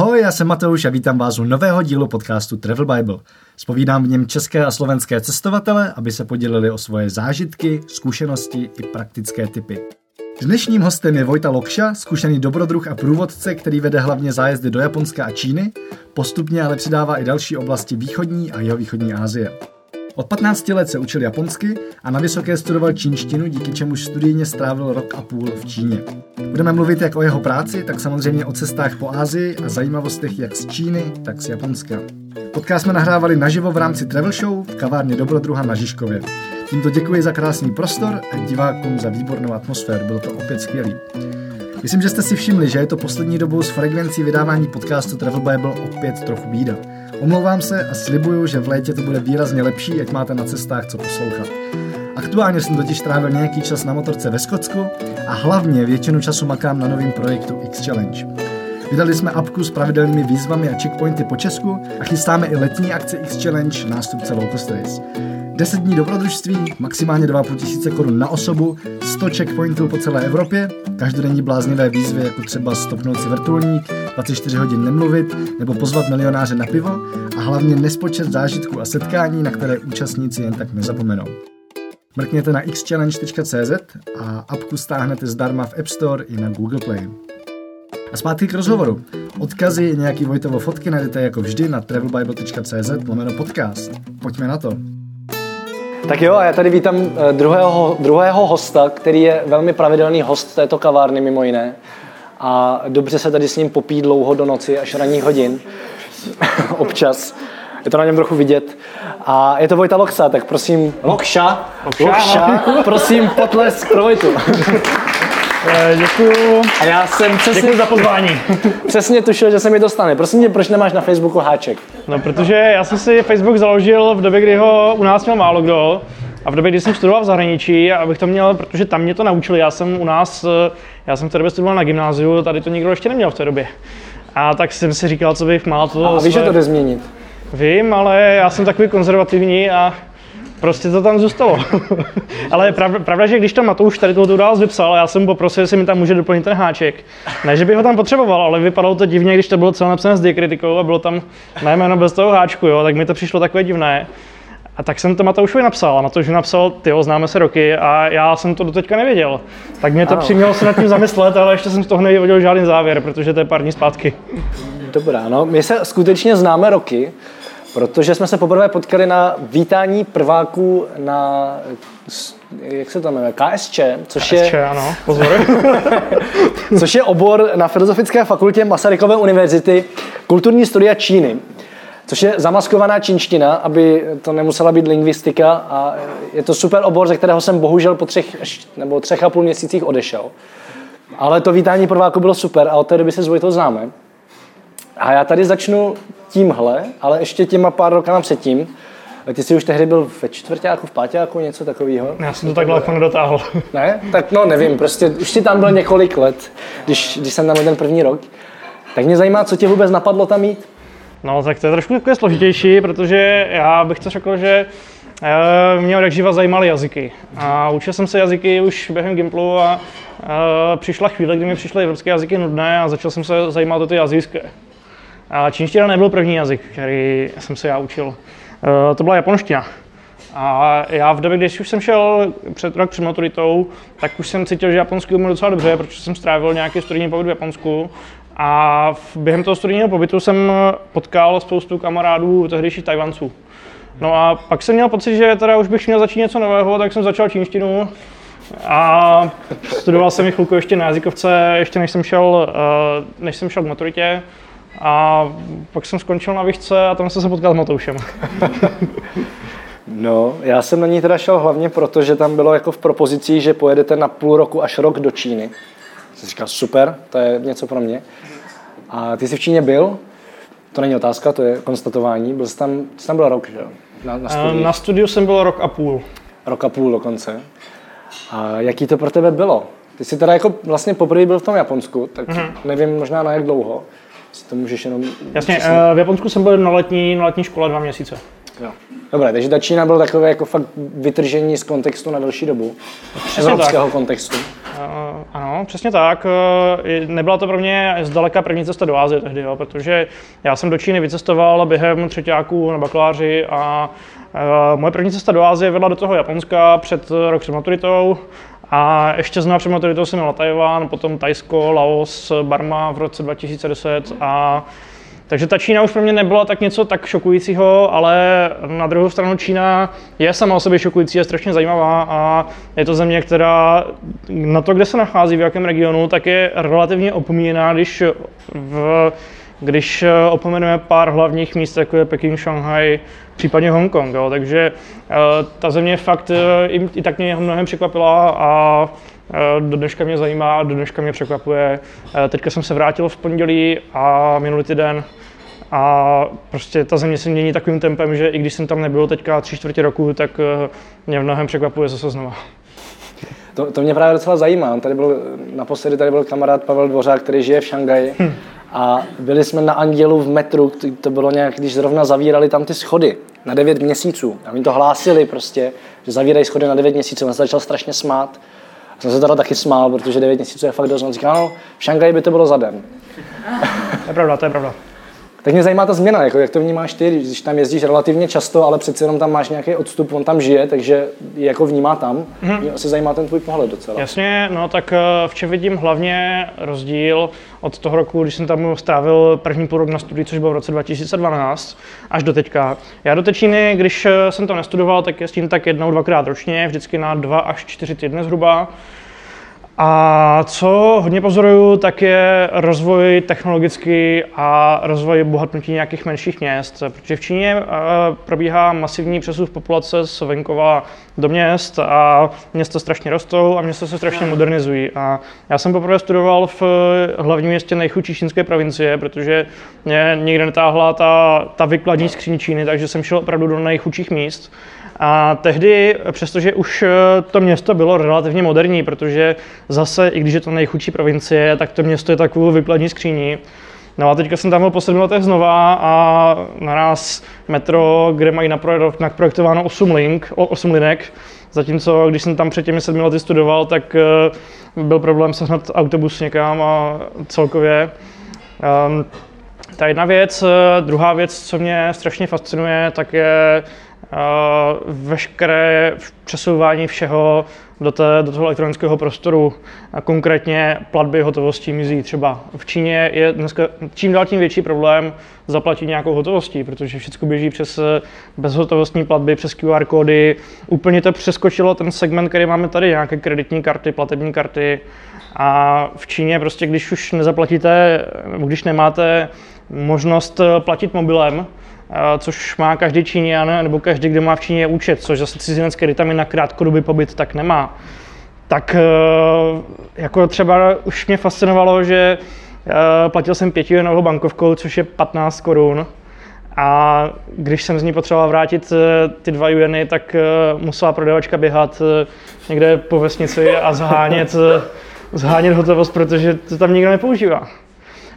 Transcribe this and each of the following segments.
Ahoj, já jsem Mateuš a vítám vás u nového dílu podcastu Travel Bible. Spovídám v něm české a slovenské cestovatele, aby se podělili o svoje zážitky, zkušenosti i praktické typy. Dnešním hostem je Vojta Lokša, zkušený dobrodruh a průvodce, který vede hlavně zájezdy do Japonska a Číny, postupně ale přidává i další oblasti východní a jihovýchodní Asie. Od 15 let se učil japonsky a na vysoké studoval čínštinu, díky čemuž studijně strávil rok a půl v Číně. Budeme mluvit jak o jeho práci, tak samozřejmě o cestách po Ázii a zajímavostech jak z Číny, tak z Japonska. Podcast jsme nahrávali naživo v rámci Travel Show v kavárně Dobrodruha na Žižkově. Tímto děkuji za krásný prostor a divákům za výbornou atmosféru, bylo to opět skvělý. Myslím, že jste si všimli, že je to poslední dobou s frekvencí vydávání podcastu Travel Bible opět trochu bída. Omlouvám se a slibuju, že v létě to bude výrazně lepší, ať máte na cestách co poslouchat. Aktuálně jsem totiž trávil nějaký čas na motorce ve Skotsku a hlavně většinu času makám na novém projektu X Challenge. Vydali jsme apku s pravidelnými výzvami a checkpointy po Česku a chystáme i letní akce X Challenge nástupce Low Cost Race. 10 dní dobrodružství, maximálně 2,5 tisíce korun na osobu, 100 checkpointů po celé Evropě, každodenní bláznivé výzvy, jako třeba stopnout si vrtulník, 24 hodin nemluvit, nebo pozvat milionáře na pivo a hlavně nespočet zážitků a setkání, na které účastníci jen tak nezapomenou. Mrkněte na xchallenge.cz a apku stáhnete zdarma v App Store i na Google Play. A zpátky k rozhovoru. Odkazy, nějaký Vojtovo fotky najdete jako vždy na travelbible.cz lomeno podcast. Pojďme na to. Tak jo, a já tady vítám eh, druhého, druhého hosta, který je velmi pravidelný host této kavárny mimo jiné. A dobře se tady s ním popí dlouho do noci, až ranních hodin. Občas. Je to na něm trochu vidět. A je to Vojta Loksa, tak prosím... Lokša. Lokša. Lokša. prosím, potlesk pro Vojtu. Eh, Děkuju. A já jsem přesně, Děkuji za pozvání. přesně tušil, že se mi dostane. Prosím tě, proč nemáš na Facebooku háček? No, protože já jsem si Facebook založil v době, kdy ho u nás měl málo kdo. A v době, kdy jsem studoval v zahraničí, abych to měl, protože tam mě to naučili, já jsem u nás, eh, já jsem v té době studoval na gymnáziu, tady to nikdo ještě neměl v té době. A tak jsem si říkal, co bych mal to. A víš, že to jde změnit? Vím, ale já jsem takový konzervativní a prostě to tam zůstalo. ale je pravda, pravda, že když to Matouš tady tu událost vypsal, já jsem poprosil, jestli mi tam může doplnit ten háček. Ne, že bych ho tam potřeboval, ale vypadalo to divně, když to bylo celé napsané s diakritikou a bylo tam mé jméno bez toho háčku, jo, tak mi to přišlo takové divné. A tak jsem to Matoušovi napsal a Matouš mi napsal, ty známe se roky a já jsem to doteďka nevěděl. Tak mě to Ano. přimělo se nad tím zamyslet, ale ještě jsem z toho nevyvodil žádný závěr, protože to je pár dní zpátky. Dobrá, no, my se skutečně známe roky, protože jsme se poprvé potkali na vítání prváků na, jak se to jmenuje, KSČ, což Ještě, je, ano, pozor. což je obor na Filozofické fakultě Masarykové univerzity kulturní studia Číny. Což je zamaskovaná čínština, aby to nemusela být lingvistika a je to super obor, ze kterého jsem bohužel po třech nebo třech a půl měsících odešel. Ale to vítání prváku bylo super a od té doby se s Vojtou známe. A já tady začnu tímhle, ale ještě těma pár rokama předtím. Ty jsi už tehdy byl ve čtvrtáku, v páťáku, něco takového? Já jsem to takhle jako nedotáhl. Ne? Tak no nevím, prostě už si tam byl několik let, když, když jsem tam byl ten první rok. Tak mě zajímá, co tě vůbec napadlo tam jít? No, tak to je trošku takové složitější, protože já bych to řekl, že eh, mě od živa zajímaly jazyky. A učil jsem se jazyky už během Gimplu a eh, přišla chvíle, kdy mi přišly evropské jazyky nudné a začal jsem se zajímat o ty azijské. A čínština nebyl první jazyk, který jsem se já učil. Eh, To byla japonština. A já v době, když už jsem šel před rok před maturitou, tak už jsem cítil, že japonský umím docela dobře, protože jsem strávil nějaký studijní pobyt v Japonsku. A během toho studijního pobytu jsem potkal spoustu kamarádů tehdejších Tajvanců. No a pak jsem měl pocit, že teda už bych měl začít něco nového, tak jsem začal čínštinu. A studoval jsem ji chvilku ještě na jazykovce, ještě než jsem šel, eh, než jsem šel k maturitě. A pak jsem skončil na výšce a tam jsem se potkal s Matoušem. No, já jsem na ní teda šel hlavně proto, že tam bylo jako v propozicích, že pojedete na půl roku až rok do Číny. Jsem říkal, super, to je něco pro mě. A ty jsi v Číně byl? To není otázka, to je konstatování. Byl jsi tam, jsi tam byl rok, že jo? Na, na Eh, studiích. Na studiu jsem byl rok a půl. Rok a půl dokonce. A jaký to pro tebe bylo? Ty jsi teda jako vlastně poprvé byl v tom Japonsku, tak mm-hmm. nevím možná na jak dlouho. Si to můžeš jenom... Jasně, přesně- eh, v Japonsku jsem byl na letní, na letní škole dva měsíce. Jo. Dobré, takže ta Čína byl takové jako fakt vytržení z kontextu na delší dobu. Přesně Evropského kontextu. Uh, ano, přesně tak. Uh, nebyla to pro mě zdaleka první cesta do Ázie tehdy, jo, protože já jsem do Číny vycestoval během třetíáků na bakaláři a uh, moje první cesta do Ázie vedla do toho Japonska před rok před maturitou a ještě znovu před maturitou jsem měl Tajván, potom Tajsko, Laos, Barma v roce 2010 a takže ta Čína už pro mě nebyla tak něco tak šokujícího, ale na druhou stranu Čína je sama o sobě šokující, je strašně zajímavá a je to země, která na to, kde se nachází, v jakém regionu, tak je relativně opomíjená, když v když opomeneme pár hlavních míst, jako je Peking, Shanghai, případně Hongkong. Jo. Takže uh, ta země fakt uh, i, tak mě mnohem překvapila a uh, do dneška mě zajímá a do dneška mě překvapuje. Teďka jsem se vrátil v pondělí a minulý týden a prostě ta země se mění takovým tempem, že i když jsem tam nebyl teďka tři čtvrtě roku, tak mě mnohem překvapuje zase znova. To, to mě právě docela zajímá. Tady byl, naposledy tady byl kamarád Pavel Dvořák, který žije v Šangaji. Hm. A byli jsme na Andělu v metru, to bylo nějak, když zrovna zavírali tam ty schody na 9 měsíců. A oni to hlásili prostě, že zavírají schody na 9 měsíců. On se začal strašně smát. A jsem se teda taky smál, protože 9 měsíců je fakt dost. On říkal, no, v Šangaji by to bylo za den. To je pravda, to je pravda. Tak mě zajímá ta změna, jako jak to vnímáš ty, když tam jezdíš relativně často, ale přeci jenom tam máš nějaký odstup, on tam žije, takže jako vnímá tam. Mm-hmm. Mě se zajímá ten tvůj pohled docela. Jasně, no tak eh, v čem vidím hlavně rozdíl od toho roku, když jsem tam strávil první půl rok na studii, což bylo v roce 2012, až do teďka. Já do Číny, když eh, jsem to nestudoval, tak jezdím tak jednou, dvakrát ročně, vždycky na dva až čtyři týdny zhruba. A co hodně pozoruju, tak je rozvoj technologický a rozvoj bohatnutí nějakých menších měst, protože v Číně eh, probíhá masivní přesuv populace z venkova do měst a města strašně rostou a města se strašně modernizují. A já jsem poprvé studoval v hlavním městě nejchudší čínské provincie, protože mě nikde netáhla ta, ta vykladní skříň Číny, takže jsem šel opravdu do nejchudších míst. A tehdy, přestože už eh, to město bylo relativně moderní, protože zase, i když je to nejchudší provincie, tak to město je takovou vykladní skříní. No a teďka jsem tam byl po sedmi letech znova a naraz metro, kde mají naprojektováno 8, link, 8 linek, zatímco když jsem tam před těmi sedmi lety studoval, tak eh, byl problém sehnat autobus někam a celkově. Um, ta jedna věc. Eh, druhá věc, co mě strašně fascinuje, tak je veškeré přesouvání všeho do, té, do toho elektronického prostoru. A konkrétně platby hotovostí mizí. Třeba v Číně je dneska čím dál tím větší problém zaplatit nějakou hotovostí, protože všechno běží přes eh, bezhotovostní platby, přes QR kódy. Úplně to přeskočilo ten segment, který máme tady, nějaké kreditní karty, platební karty. A v Číně prostě, když už nezaplatíte, když nemáte možnost eh, platit mobilem, což má každý Číňan, nebo každý, kdo má v Číně účet, což zase cizinec, který tam je na krátkodobý pobyt, tak nemá. Tak eh, jako třeba už mě fascinovalo, že eh, platil jsem pětijenovou bankovkou, což je 15 korun. A když jsem z ní potřeboval vrátit eh, ty dva jueny, tak musela prodavačka běhat někde po vesnici a zhánět, zhánět hotovost, protože to tam nikdo nepoužívá.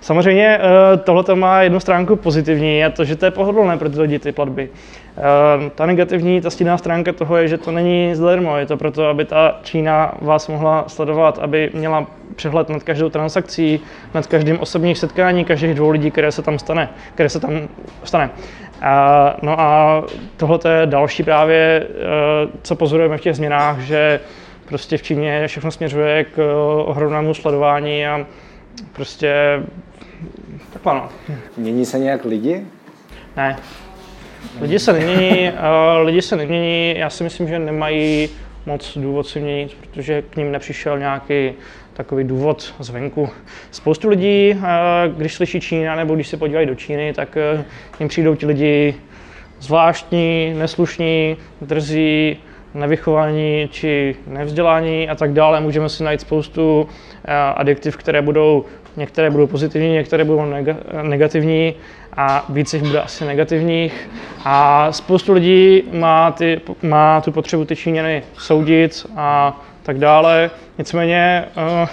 Samozřejmě eh, tohle má jednu stránku pozitivní a to, že to je pohodlné pro ty lidi, ty platby. Eh, ta negativní, ta stíná stránka toho je, že to není zdarma. Je to proto, aby ta Čína vás mohla sledovat, aby měla přehled nad každou transakcí, nad každým osobním setkáním každých dvou lidí, které se tam stane, které se tam stane. A, no a tohle je další právě, eh, co pozorujeme v těch změnách, že prostě v Číně všechno směřuje k ohromnému sledování a prostě tak ano. Mění se nějak lidi? Ne. Lidi se nemění, uh, lidi se nemění, já si myslím, že nemají moc důvod si měnit, protože k ním nepřišel nějaký takový důvod zvenku. Spoustu lidí, uh, když slyší Čína nebo když se podívají do Číny, tak uh, jim přijdou ti lidi zvláštní, neslušní, drzí, nevychovaní či nevzdělání a tak dále. Můžeme si najít spoustu adjektiv, které budou některé budou pozitivní, některé budou negativní a víc jich bude asi negativních. A spoustu lidí má, ty, má tu potřebu ty Číňany soudit a tak dále. Nicméně eh,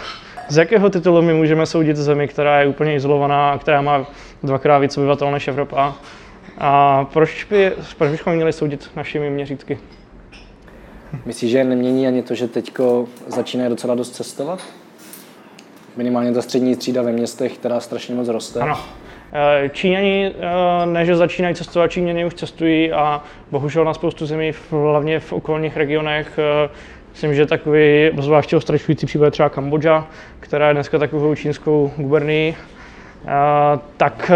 z jakého titulu my můžeme soudit zemi, která je úplně izolovaná a která má dvakrát víc obyvatel než Evropa? A proč, by, proč bychom měli soudit našimi měřítky? Myslíš, že nemění ani to, že teďko začínají docela dost cestovat? Minimálně ta střední třída ve městech, která strašně moc roste. Ano. Eh, Číňani, eh, ne že začínají cestovat, Číňani už cestují a bohužel na spoustu zemí, hlavně v okolních regionech, eh, myslím, že takový zvláště ostrašující případ třeba Kambodža, která je dneska takovou čínskou gubernií, tak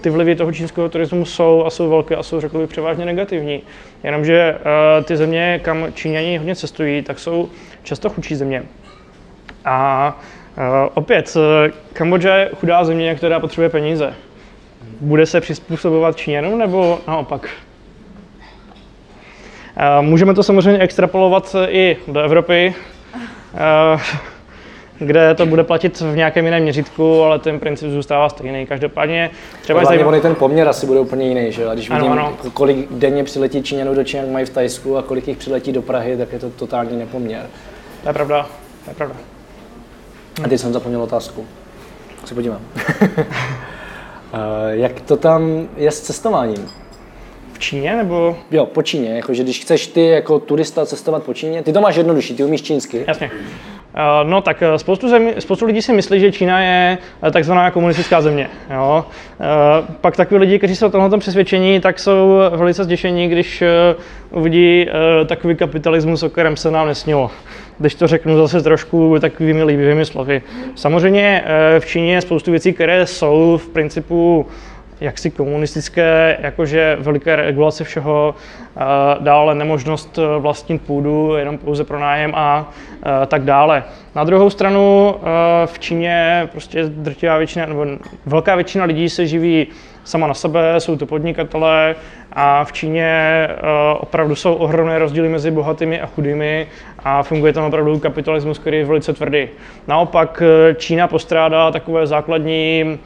ty vlivy toho čínského turismu jsou a jsou velké a jsou řekl bych převážně negativní. Jenomže ty země, kam Číňani hodně cestují, tak jsou často chudší země. A opět, eh, Kambodža je chudá země, která potřebuje peníze. Bude se přizpůsobovat Číňanům nebo naopak? Uh, můžeme to samozřejmě extrapolovat i do Evropy, kde to bude platit v nějakém jiném měřítku, ale ten princip zůstává stejný. Každopádně třeba Hlavně zajímavé... ten poměr asi bude úplně jiný, že? A když ano, vidím, ano. kolik denně přiletí Číňanů do Číňanů mají v Tajsku a kolik jich přiletí do Prahy, tak je to totální nepoměr. To je pravda, to je pravda. A teď jsem zapomněl otázku. Se podívám. Eh, jak to tam je s cestováním? V Číně nebo? Jo, po Číně. Jakože když chceš ty jako turista cestovat po Číně, ty to máš jednodušší, ty umíš čínsky. Jasně. Eh, no tak eh, spoustu, zemi, spoustu lidí si myslí, že Čína je takzvaná komunistická země. Jo? Pak takový lidi, kteří jsou o tomhle přesvědčení, tak jsou velice zděšení, když uvidí takový kapitalismus, o kterém se nám nesnilo když to řeknu zase trošku takovými líbivými slovy. Samozřejmě eh, v Číně je spoustu věcí, které jsou v principu jaksi komunistické, jakože veliké regulace všeho, eh, dále nemožnost eh, vlastnit půdu jenom pouze pro nájem a tak dále. Na druhou stranu v Číně prostě drtivá většina, nebo velká většina lidí se živí sama na sebe, jsou to podnikatelé a v Číně opravdu jsou ohromné rozdíly mezi bohatými a chudými a funguje tam opravdu kapitalismus, který je velice tvrdý. Naopak eh, Čína postrádá takové základní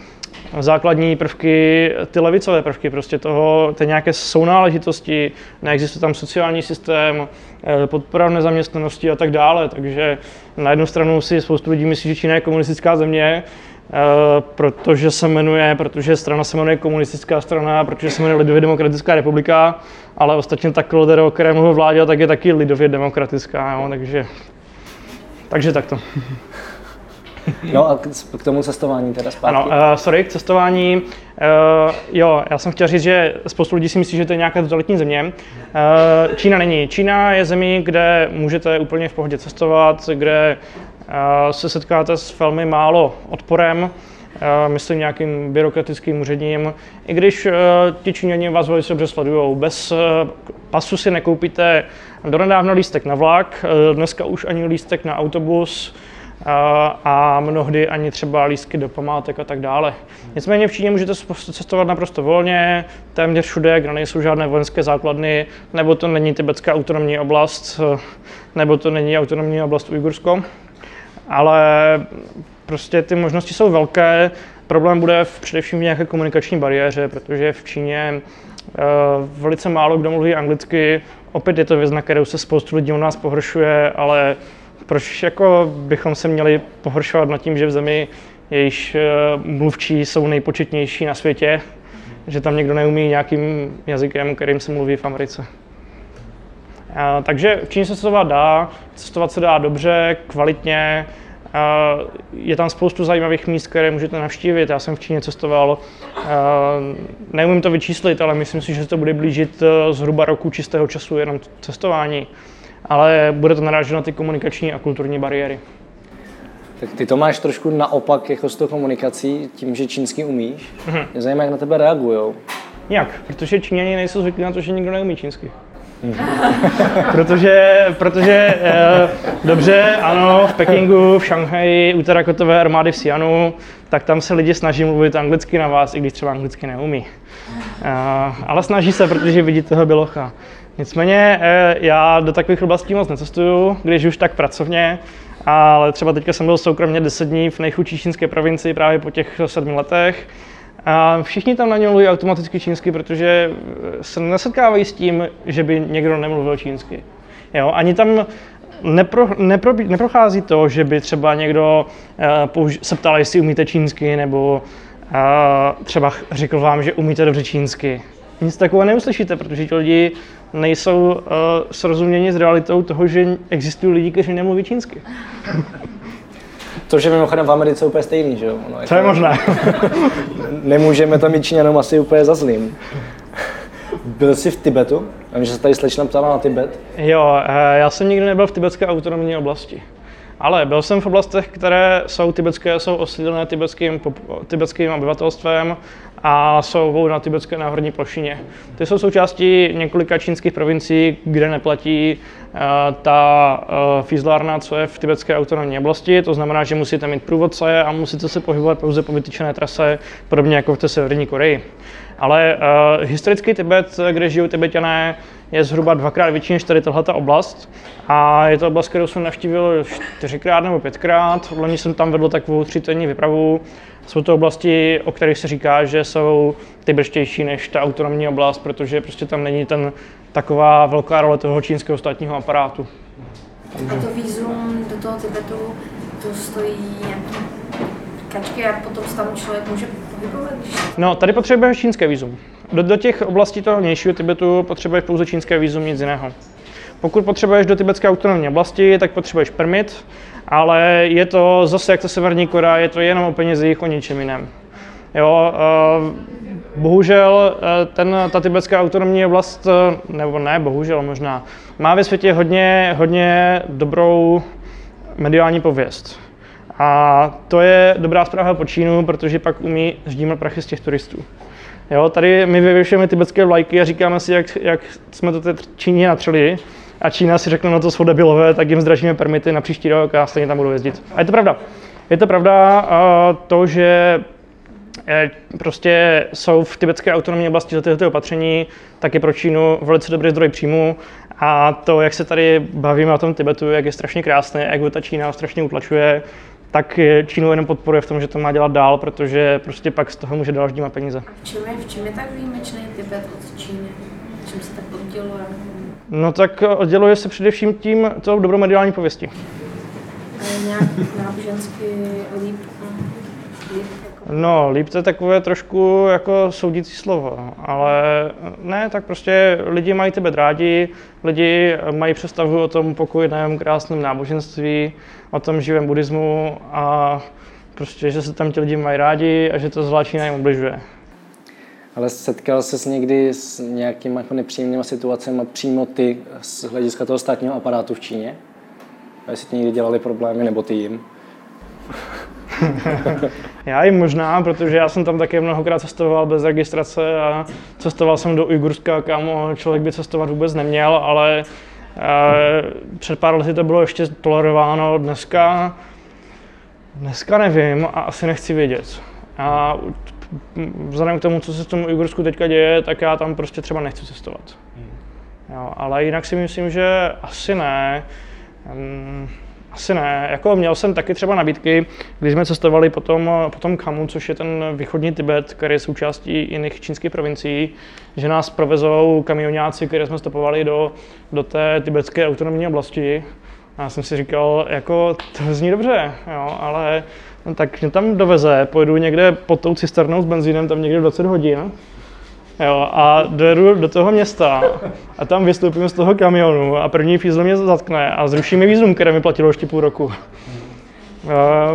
základní prvky, ty levicové prvky, prostě toho, ty nějaké sounáležitosti, neexistuje tam sociální systém, eh, podpora nezaměstnanosti a tak dále. Takže na jednu stranu si spoustu lidí myslí, že Čína je komunistická země, Eh, protože se jmenuje, protože strana se jmenuje komunistická strana, protože se jmenuje Lidově demokratická republika, ale ostatně ta Klodera, o které mluvil vládě, tak je taky lidově demokratická, jo, takže, takže takto. No a k tomu cestování teda zpátky. Ano, uh, sorry, k cestování. Uh, jo, já jsem chtěl říct, že spoustu lidí si myslí, že to je nějaká totalitní země. Uh, Čína není. Čína je zemí, kde můžete úplně v pohodě cestovat, kde se setkáte s velmi málo odporem, myslím nějakým byrokratickým úředním, i když ti Číňani vás velice dobře sledují. Bez pasu si nekoupíte donedávno lístek na vlak, dneska už ani lístek na autobus, a mnohdy ani třeba lístky do památek a tak dále. Nicméně v Číně můžete cestovat naprosto volně, téměř všude, kde nejsou žádné vojenské základny, nebo to není tibetská autonomní oblast, nebo to není autonomní oblast Ujgursko ale prostě ty možnosti jsou velké. Problém bude v, především v nějaké komunikační bariéře, protože v Číně uh, velice málo kdo mluví anglicky. Opět je to věc, na kterou se spoustu lidí u nás pohoršuje, ale proč jako bychom se měli pohoršovat nad tím, že v zemi jejíž uh, mluvčí jsou nejpočetnější na světě, že tam někdo neumí nějakým jazykem, kterým se mluví v Americe. Takže v Číně se cestovat dá, cestovat se dá dobře, kvalitně, je tam spoustu zajímavých míst, které můžete navštívit. Já jsem v Číně cestoval, neumím to vyčíslit, ale myslím si, že to bude blížit e, zhruba roku čistého času jenom cestování. Ale bude to narážet na ty komunikační a kulturní bariéry. Tak ty to máš trošku naopak jako s tou komunikací, tím, že čínsky umíš. Mm-hmm. Mě zajímá, jak na tebe reagují. Jak? Protože Číňani nejsou zvyklí na to, že nikdo neumí čínsky. protože, protože eh, dobře, ano, v Pekingu, v Šanghaji, u terakotové armády v Sianu, tak tam se lidi snaží mluvit anglicky na vás, i když třeba anglicky neumí. Eh, ale snaží se, protože vidí toho bylocha. Nicméně eh, já do takových oblastí moc necestuju, když už tak pracovně, ale třeba teďka jsem byl soukromně 10 dní v nejchudší čínské provincii právě po těch sedmi letech a všichni tam na ně mluví automaticky čínsky, protože se nesetkávají s tím, že by někdo nemluvil čínsky. Jo? Ani tam nepro, nepro, neprochází to, že by třeba někdo uh, použ- se ptal, jestli umíte čínsky, nebo uh, třeba řekl vám, že umíte dobře čínsky. nic takového neuslyšíte, protože ti lidi nejsou uh, srozuměni s realitou toho, že existují lidi, kteří nemluví čínsky. Což je mimochodem v Americe úplně stejný, že jo? No, to je možné. Nemůžeme tam mít Číňanům asi úplně za zlým. Byl jsi v Tibetu? Já vím, že se tady slečna ptala na Tibet. Jo, eh, já jsem nikdy nebyl v tibetské autonomní oblasti. Ale byl jsem v oblastech, které jsou tibetské, jsou osídlené tibetským, tibetským obyvatelstvem a jsou na tibetské náhorní plošině. Ty jsou součástí několika čínských provincií, kde neplatí uh, ta uh, fízlárna, co je v tibetské autonomní oblasti. To znamená, že musíte mít průvodce a musíte se pohybovat pouze po vytyčené trase, podobně jako v té Severní Koreji. Ale uh, historický Tibet, kde žijou Tibetané, je zhruba dvakrát větší než tady tahle oblast. A je to oblast, kterou jsem navštívil čtyřikrát nebo pětkrát. Loni jsem tam vedl takovou tři týdní vypravu. Jsou to oblasti, o kterých se říká, že jsou tibetštější než ta autonomní oblast, protože prostě tam není ten taková velká role toho čínského státního aparátu. A to výzum do toho Tibetu, to stojí nějaký kačky a potom se tam člověk může pohybovat? No, tady potřebuješ čínské výzum. Do, do těch oblastí toho vnějšího Tibetu potřebuješ pouze čínské výzum, nic jiného. Pokud potřebuješ do tibetské autonomní oblasti, tak potřebuješ permit, ale je to zase jak to Severní Korea, je to jenom o penězích, o ničem jiném. Jo, uh, bohužel uh, ten, ta tibetská autonomní oblast, uh, nebo ne, bohužel možná, má ve světě hodně, hodně dobrou mediální pověst. A to je dobrá zpráva po Čínu, protože pak umí ždímat prachy z těch turistů. Jo, tady my vyvěšujeme tibetské vlajky a říkáme si, jak, jak jsme to té Číně natřeli, a Čína si řekne, no to jsou debilové, tak jim zdražíme permity na příští rok a stejně tam budou jezdit. A je to pravda. Je to pravda to, že e, prostě jsou v tibetské autonomní oblasti za tyto opatření, tak je pro Čínu velice dobrý zdroj příjmu. A to, jak se tady bavíme o tom Tibetu, jak je strašně krásné, jak ho ta Čína strašně utlačuje, tak Čínu jenom podporuje v tom, že to má dělat dál, protože prostě pak z toho může dál ždímat peníze. V čem je, v čem je tak výjimečný Tibet od Číny? V čem se tak odděluje? No tak odděluje se především tím tou dobrou mediální pověstí. A nějak nábožensky líp? No, líp to je takové trošku jako soudící slovo, ale ne, tak prostě lidi mají tebe rádi, lidi mají představu o tom pokojném, krásném náboženství, o tom živém buddhismu a prostě, že se tam ti lidi mají rádi a že to zvláštní jim ubližuje. Ale setkal se někdy s nějakými jako nepříjemnými situacemi přímo ty z hlediska toho státního aparátu v Číně? A jestli ti někdy dělali problémy, nebo ty jim? já jim možná, protože já jsem tam také mnohokrát cestoval bez registrace a cestoval jsem do Ujgurska, kam člověk by cestovat vůbec neměl, ale e, před pár lety to bylo ještě tolerováno, dneska, dneska nevím a asi nechci vědět. A vzhledem k tomu, co se v tom Ujgursku teďka děje, tak já tam prostě třeba nechci cestovat. Jo, ale jinak si myslím, že asi ne. Um, asi ne. Jako měl jsem taky třeba nabídky, když jsme cestovali potom, potom Kamu, což je ten východní Tibet, který je součástí jiných čínských provincií, že nás provezou kamionáci, které jsme stopovali do, do té tibetské autonomní oblasti. A já jsem si říkal, jako to zní dobře, jo, ale no, tak mě tam doveze, pojedu někde pod tou cisternou s benzínem, tam někde 20 hodin, Jo, a dojedu do toho města a tam vystoupím z toho kamionu a první fízl mě zatkne a zruší mi výzum, které mi platilo ještě půl roku.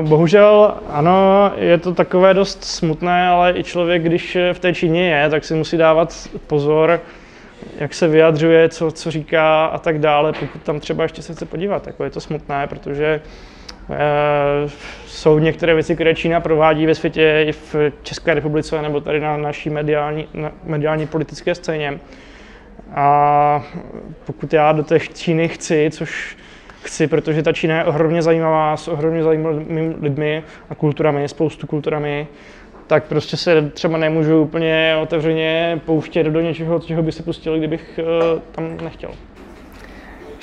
Bohužel, ano, je to takové dost smutné, ale i člověk, když v té Číně je, tak si musí dávat pozor, jak se vyjadřuje, co, co říká a tak dále, pokud tam třeba ještě se chce podívat. Jako je to smutné, protože Eh, jsou některé věci, které Čína provádí ve světě i v České republice nebo tady na naší mediální, na mediální politické scéně. A pokud já do té Číny chci, což chci, protože ta Čína je ohromně zajímavá, s ohromně zajímavými lidmi a kulturami, spoustu kulturami, tak prostě se třeba nemůžu úplně otevřeně pouštět do něčeho, čeho by se pustil, kdybych uh, tam nechtěl.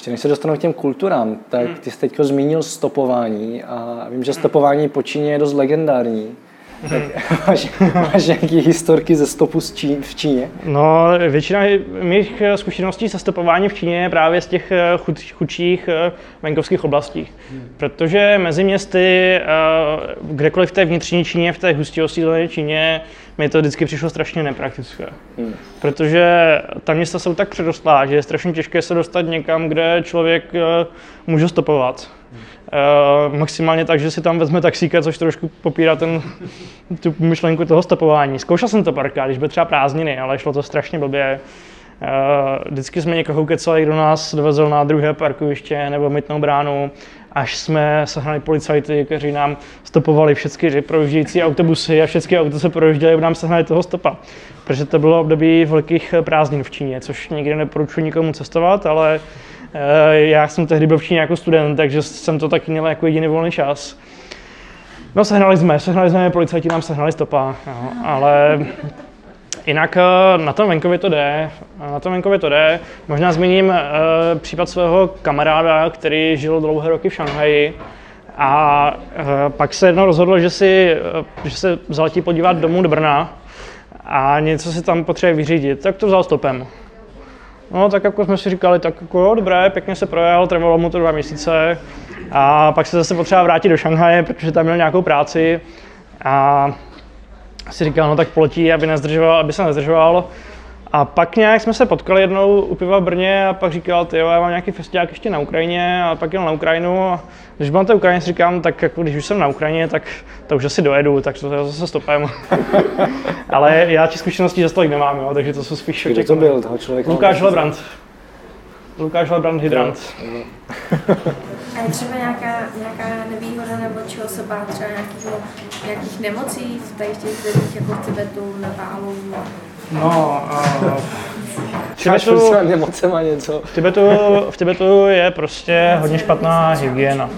Ještě než se dostanu k těm kulturám, tak hmm. ty jsi teď zmínil stopování a vím, že stopování po Číně je dost legendární. Tak máš, máš nějaké historky ze stopu z Čín, v Číně? No, většina mých zkušeností se stopování v Číně je právě z těch eh, chud, chudších eh, venkovských oblastí. Protože mezi městy, eh, kdekoliv v té vnitřní Číně, v té hustě osídlené Číně, mi to vždycky přišlo strašně nepraktické. Hmm. Protože ta města jsou tak předostlá, že je strašně těžké se dostat někam, kde člověk uh, může stopovat. Uh, maximálně tak, že si tam vezme taxíka, což trošku popírá ten, tu myšlenku toho stopování. Zkoušel jsem to párkrát, když byly třeba prázdniny, ale šlo to strašně blbě. Uh, vždycky jsme někoho ukecali, kdo nás dovezl na druhé parkoviště nebo mytnou bránu, až jsme sehnali policajty, kteří nám stopovali všechny projíždějící autobusy a všechny auta se projížděly, aby nám sehnali toho stopa. Protože to bylo období velkých prázdnin v Číně, což nikdy neporučuji nikomu cestovat, ale uh, já jsem tehdy byl v Číně jako student, takže jsem to taky měl jako jediný volný čas. No sehnali jsme, sehnali jsme, policajti nám sehnali stopa, no, ale Jinak eh, na tom venkově to jde, na tom venkově to jde. Možná zmíním uh, případ svého kamaráda, který žil dlouhé roky v Šanghaji. A uh, pak se jednou rozhodl, že, si, uh, že se zaletí podívat domů do Brna a něco si tam potřebuje vyřídit, tak to vzal stopem. No tak jako jsme si říkali, tak jako jo, dobré, pěkně se projel, trvalo mu to dva měsíce. A pak se zase potřeba vrátit do Šanghaje, protože tam měl nějakou práci. A si říkal, no tak poletí, aby, nezdržoval, aby se nezdržoval. A pak nějak jsme se potkali jednou u piva v Brně a pak říkal, ty jo, já mám nějaký festiák ještě na Ukrajině a pak jel na Ukrajinu. A když byl na té Ukrajině, si říkám, tak jako když už jsem na Ukrajině, tak to už asi dojedu, tak to zase stopem. Ale já ti zkušenosti ze tolik nemám, jo, takže to jsou spíš... Kdo to byl, toho člověka? Lukáš Lebrant. Lukáš Lebrant Hydrant. A je třeba nějaká, nějaká nevýhoda nebo čeho se bát třeba nějakých, nějakých nemocí v těch zemích jako v Tibetu, Nepálu? No, uh, v Tibetu, nemocema něco. V Tibetu, v Tibetu je prostě hodně špatná hygiena.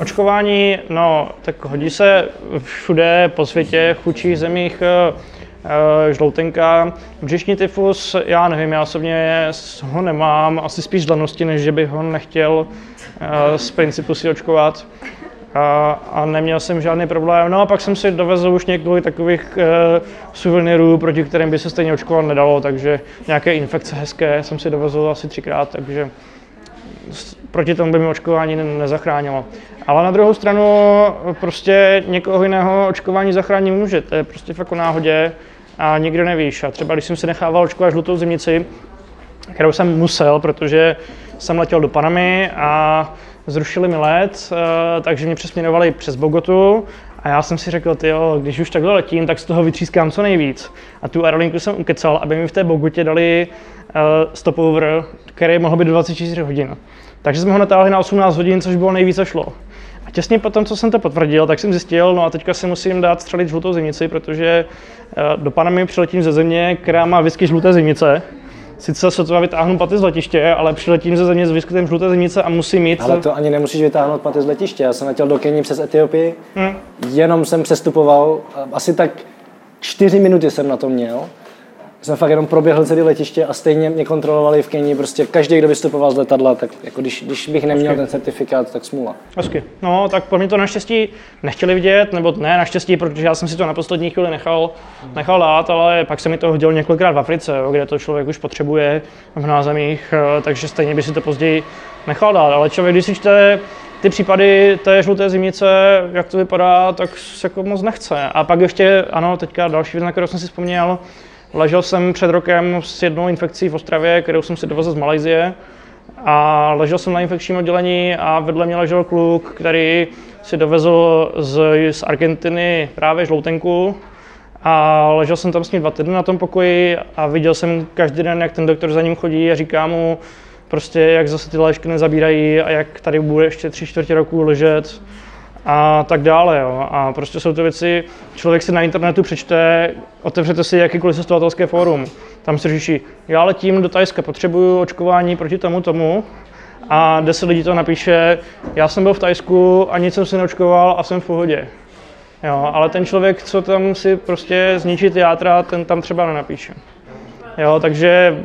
Očkování, no, tak hodí se všude po světě, v chudších zemích Eh, žloutenka. Břišní tyfus, já nevím, já osobně ho nemám, asi spíš dlanosti, než že bych ho nechtěl eh, z principu si očkovat. A, a neměl jsem žádný problém. No a pak jsem si dovezl už několik takových uh, suvenirů, proti kterým by se stejně očkovat nedalo, takže nějaké infekce hezké jsem si dovezl asi třikrát, takže proti tomu by mi očkování nezachránilo. Ale na druhou stranu prostě někoho jiného očkování zachránit může, to je prostě fakt o náhodě a nikdo nevíš. A třeba když jsem si nechával očkovat žlutou zimnici, kterou jsem musel, protože jsem letěl do Panamy a zrušili mi let, eh, takže mě přesměrovali přes Bogotu a já jsem si řekl, jo, když už takhle letím, tak z toho vytřískám co nejvíc. A tu aerolinku jsem ukecal, aby mi v té Bogotě dali uh, stopover, který mohl být do 24 hodin. Takže jsme ho natáhli na 18 hodin, což bylo nejvíce šlo. A těsně potom, co jsem to potvrdil, tak jsem zjistil, no a teďka si musím dát střelit žlutou zimnici, protože eh, do Panamy přiletím ze země, která má whisky žluté zimnice. Sice sotva vytáhnu paty z letiště, ale přiletím ze země s vyskytem žluté zimnice a musím mít... Ale to ani nemusíš vytáhnout paty z letiště. Já jsem letěl do Keni přes Etiopii, hmm. jenom jsem přestupoval, asi tak čtyři minuty jsem na to měl jsem fakt jenom proběhl celé letiště a stejně mě kontrolovali v Keni, prostě každý, kdo vystupoval z letadla, tak jako když, když bych neměl Hezky. ten certifikát, tak smůla. Hezky. No, tak po mě to naštěstí nechtěli vidět, nebo ne naštěstí, protože já jsem si to na poslední chvíli nechal, nechal dát, ale pak se mi to hodilo několikrát v Africe, jo, kde to člověk už potřebuje v názemích, eh, takže stejně by si to později nechal dát. Ale člověk, když si čte ty případy té žluté zimnice, jak to vypadá, tak se jako moc nechce. A pak ještě, ano, teďka další věc, na kterou jsem si vzpomněl, Ležel jsem před rokem s jednou infekcí v Ostravě, kterou jsem si dovezl z Malajzie. A ležel jsem na infekčním oddělení a vedle mě ležel kluk, který si dovezl z, z Argentiny právě žloutenku. A ležel jsem tam s ním dva týdny na tom pokoji a viděl jsem každý den, jak ten doktor za ním chodí a říká mu, prostě jak zase ty léčky nezabírají a jak tady bude ještě tři čtvrtě roku ležet a tak dále. Jo. A prostě jsou to věci, člověk si na internetu přečte, otevřete si jakýkoliv cestovatelské fórum, tam se řeší, já letím do Tajska, potřebuju očkování proti tomu tomu, a deset lidí to napíše, já jsem byl v Tajsku a nic jsem si neočkoval a jsem v pohodě. Jo, ale ten člověk, co tam si prostě zničí ty játra, ten tam třeba nenapíše. Jo, takže...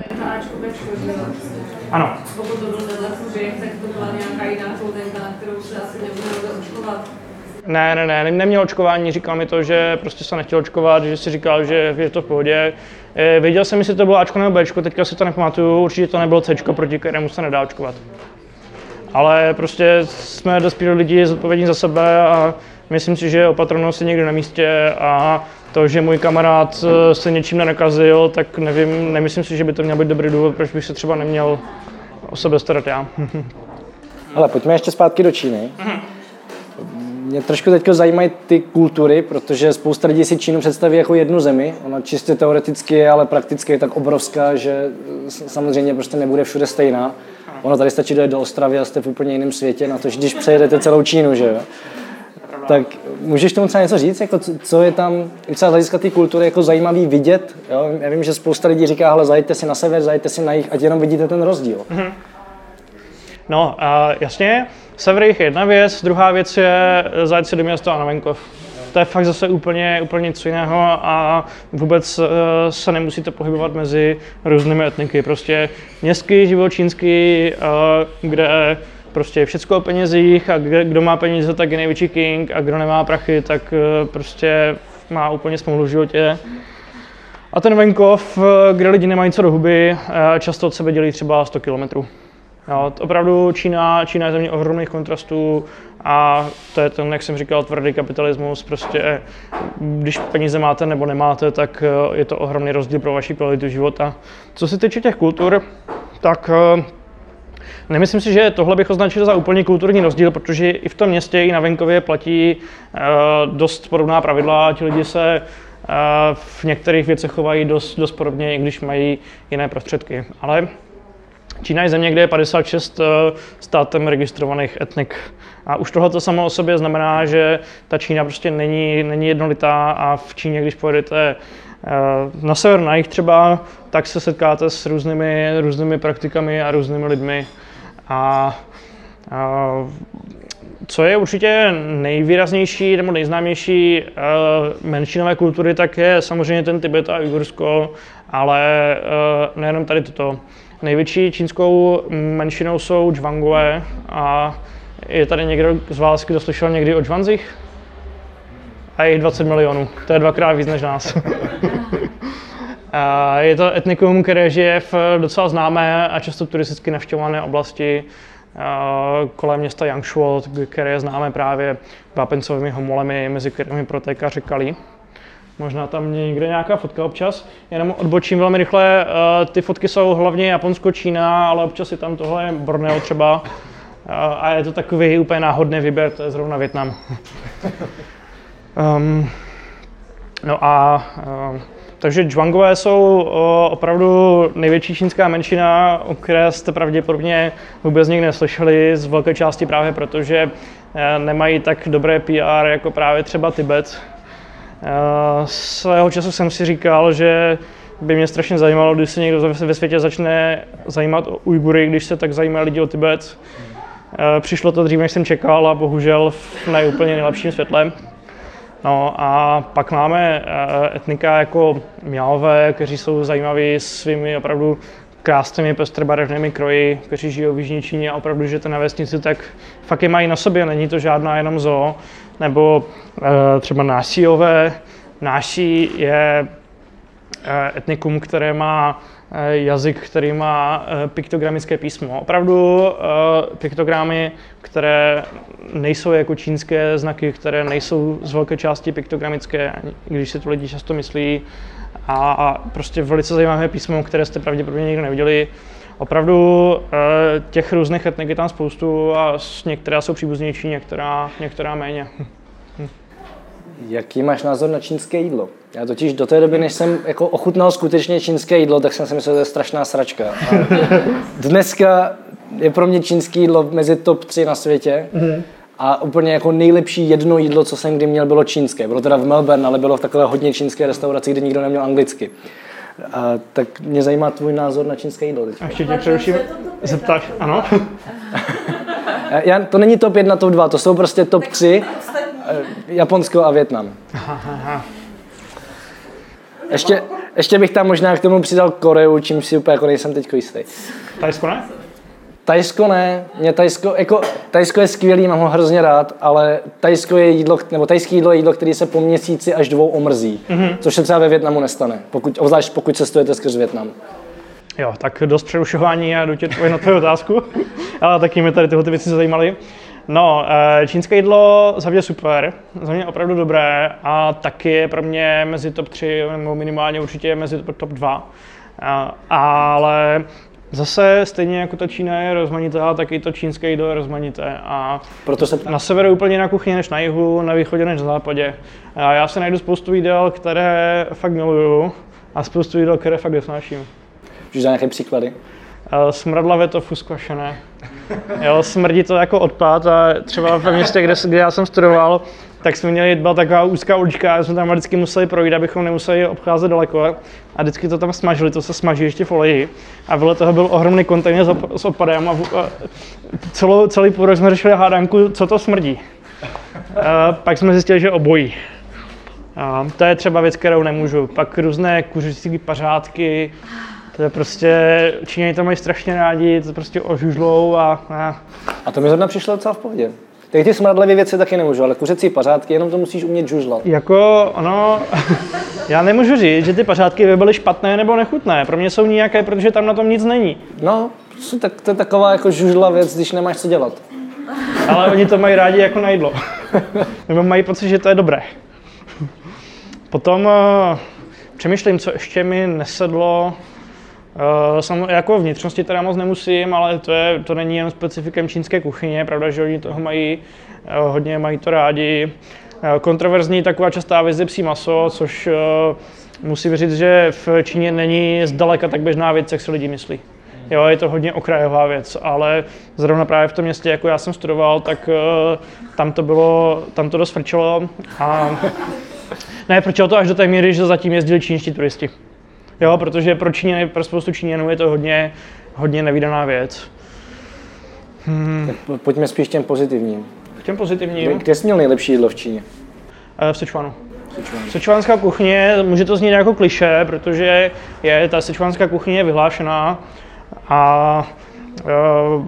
Ano. Pokud to byl tak to byla nějaká jiná ne, ne, ne, neměl očkování, říkal mi to, že prostě se nechtěl očkovat, že si říkal, že je to v pohodě. Eh, věděl jsem, jestli to bylo Ačko nebo Bčko, teďka si to nepamatuju, určitě to nebylo Cčko, proti kterému se nedá očkovat. Ale prostě jsme dospělí lidi zodpovědní za sebe a Myslím si, že opatrnost je někde na místě a to, že můj kamarád eh, se něčím nenakazil, tak nevím, nemyslím si, že by to měl být dobrý důvod, proč bych se třeba neměl o sebe starat já. Ale pojďme ještě zpátky do Číny. Mě trošku teď zajímají ty kultury, protože spousta lidí si Čínu představí jako jednu zemi. Ona čistě teoreticky je, ale prakticky je tak obrovská, že samozřejmě prostě nebude všude stejná. Ono tady stačí dojet do Ostravy a jste v úplně jiném světě, na to, když přejedete celou Čínu, že jo. Tak můžeš tomu třeba něco říct, jako co je tam třeba z hlediska té kultury jako zajímavý vidět? Jo? Já vím, že spousta lidí říká, hele, zajďte si na sever, zajďte si na jih, ať jenom vidíte ten rozdíl. Mm-hmm. No, a jasně, sever je jedna věc, druhá věc je zajet si do města a na venkov. To je fakt zase úplně, úplně něco jiného a vůbec uh, se nemusíte pohybovat mezi různými etniky. Prostě městský život čínský, uh, kde prostě všechno o penězích a kdo má peníze, tak je největší king a kdo nemá prachy, tak prostě má úplně smůlu v životě. A ten venkov, kde lidi nemají co do huby, často od sebe dělí třeba 100 kilometrů. Jo, opravdu Čína, Čína je země ohromných kontrastů a to je ten, jak jsem říkal, tvrdý kapitalismus. Prostě když peníze máte nebo nemáte, tak eh, je to ohromný rozdíl pro vaši kvalitu života. Co se týče těch kultur, tak eh, Nemyslím si, že tohle bych označil za úplně kulturní rozdíl, protože i v tom městě, i na venkově platí dost podobná pravidla. Ti lidi se v některých věcech chovají dost, dost podobně, i když mají jiné prostředky. Ale Čína je země, kde je 56 eh, státem registrovaných etnik. A už tohle samo o sobě znamená, že ta Čína prostě není, není jednolitá a v Číně, když pojedete eh, na sever, na jich třeba, tak se setkáte s různými, různými praktikami a různými lidmi. A, a co je určitě nejvýraznější nebo nejznámější uh, menšinové kultury, tak je samozřejmě ten Tibet a Ujgursko, ale nejenom tady toto. Největší čínskou menšinou jsou Džvangové a je tady někdo z vás, kdo slyšel někdy o Džvanzích? A je 20 milionů, to je dvakrát víc než nás. a je to etnikum, které žije v docela známé a často turisticky navštěvované oblasti kolem města Yangshuo, které je známé právě vápencovými homolemi, mezi kterými protéká řeka Li. Možná tam někde nějaká fotka občas. Jenom odbočím velmi rychle. Eh, ty fotky jsou hlavně Japonsko, Čína, ale občas je tam tohle Borneo třeba. Eh, a je to takový úplně náhodný výběr, to je zrovna Větnam. um, no a um, takže Džvangové jsou opravdu největší čínská menšina, o které jste pravděpodobně vůbec nikdy neslyšeli, z velké části právě proto, že nemají tak dobré PR jako právě třeba Tibet, Svého času jsem si říkal, že by mě strašně zajímalo, když se někdo ve světě začne zajímat o Ujgury, když se tak zajímají lidi o Tibet. Přišlo to dřív, než jsem čekal a bohužel v nejúplně nejlepším světle. No a pak máme etnika jako Mialové, kteří jsou zajímaví svými opravdu krásnými pestrobarevnými kroji, kteří žijou v Jižní Číně a opravdu, že to na vesnici, tak fakt je mají na sobě, není to žádná jenom zoo nebo eh, třeba nášíové. Náší je eh, etnikum, které má eh, jazyk, který má piktogramické písmo. Opravdu piktogramy, které nejsou jako čínské znaky, které nejsou z velké části piktogramické, když si to lidi často myslí. A prostě velice zajímavé písmo, které jste pravděpodobně nikdo neviděli. Opravdu eh, těch různých etnik je tam spoustu a některá jsou příbuznější, některá, některá méně. Jaký máš názor na čínské jídlo? Já totiž do té doby, než jsem jako ochutnal skutečně čínské jídlo, tak jsem si myslel, že to je strašná sračka. A dneska je pro mě čínské jídlo mezi top 3 na světě. Mm-hmm. A úplně jako nejlepší jedno jídlo, co jsem kdy měl, bylo čínské. Bylo teda v Melbourne, ale bylo v takové hodně čínské restauraci, kde nikdo neměl anglicky. A, tak mě zajímá tvůj názor na čínské jídlo. Teď. A ještě tě přeruším, zeptáš, ano? Já, to není top 1, top 2, to jsou prostě top 3. Eh, Japonsko a Větnam. Ještě, ještě bych tam možná k tomu přidal Koreu, čím si úplně jako nejsem teď jistý. Tajsko ne? Tajsko ne, mě Tajsko, jako, Tajsko je skvělý, mám ho hrozně rád, ale Tajsko je jídlo, nebo tajské jídlo je jídlo, který se po měsíci až dvou omrzí, mm-hmm. což se třeba ve Větnamu nestane, pokud, obzvlášť pokud cestujete skrz Větnam. Jo, tak dost přerušování a jdu tě na tvoji otázku, ale taky mě tady tyhle ty věci zajímaly. No, eh, čínské jídlo za mě super, za mě opravdu dobré a taky je pro mě mezi top 3, nebo minimálně určitě mezi top 2. Ale Zase stejně jako ta Čína je rozmanitá, tak i to čínské jídlo je rozmanité. A Proto se na severu je úplně jiná kuchyně než na jihu, na východě než na západě. A já se najdu spoustu jídel, které fakt miluju a spoustu jídel, které fakt nesnáším. Můžeš dát nějaké příklady? Eh, Smradlavé tofu skvašené. Jo, smrdí to jako odpad a třeba ve městě, kde, kde já jsem studoval, tak jsme měli, byla taková úzká ulička a jsme tam vždycky museli projít, abychom nemuseli obcházet daleko. A vždycky to tam smažili, to se smaží ještě v oleji. A vedle toho byl ohromný kontejner s, odpadem a, a celou, celý půl rok jsme řešili hádanku, co to smrdí. A pak jsme zjistili, že obojí. A to je třeba věc, kterou nemůžu. Pak různé kuřecí pařádky, to je prostě, Číňani to mají strašně rádi, to prostě ožužlou a, a A to mi zrovna přišlo docela v pohodě. Tak ty smradlivé věci taky nemůžu, ale kuřecí pařádky, jenom to musíš umět žužlat. Jako, ono, já nemůžu říct, že ty pařádky by byly špatné nebo nechutné. Pro mě jsou nějaké, protože tam na tom nic není. No, tak, to je taková jako žužla věc, když nemáš co dělat. Ale oni to mají rádi jako na jídlo. Nebo mají pocit, že to je dobré. Potom uh, přemýšlím, co ještě mi nesedlo. Uh, sam, jako vnitřnosti teda moc nemusím, ale to, je, to není jen specifikem čínské kuchyně, pravda, že oni toho mají uh, hodně, mají to rádi. Uh, kontroverzní taková častá věc je psí maso, což musím říct, že v Číně není zdaleka tak běžná věc, jak si lidi myslí. Jo, je to hodně okrajová věc, ale zrovna právě v tom městě, jako já jsem studoval, tak tam to bylo, tam to dost frčelo a ne, frčelo to až do té míry, že zatím jezdili čínští turisti. Jo, protože pro Číňany, pro spoustu Číňanů je to hodně, hodně nevýdaná věc. Tak pojďme spíš těm pozitivním. K těm pozitivním, Kde jsi měl nejlepší jídlo v Číně? eh, v Sichuanu. Sichuanská kuchyně, může to znít jako kliše, protože je ta sichuanská kuchyně je vyhlášená a uh,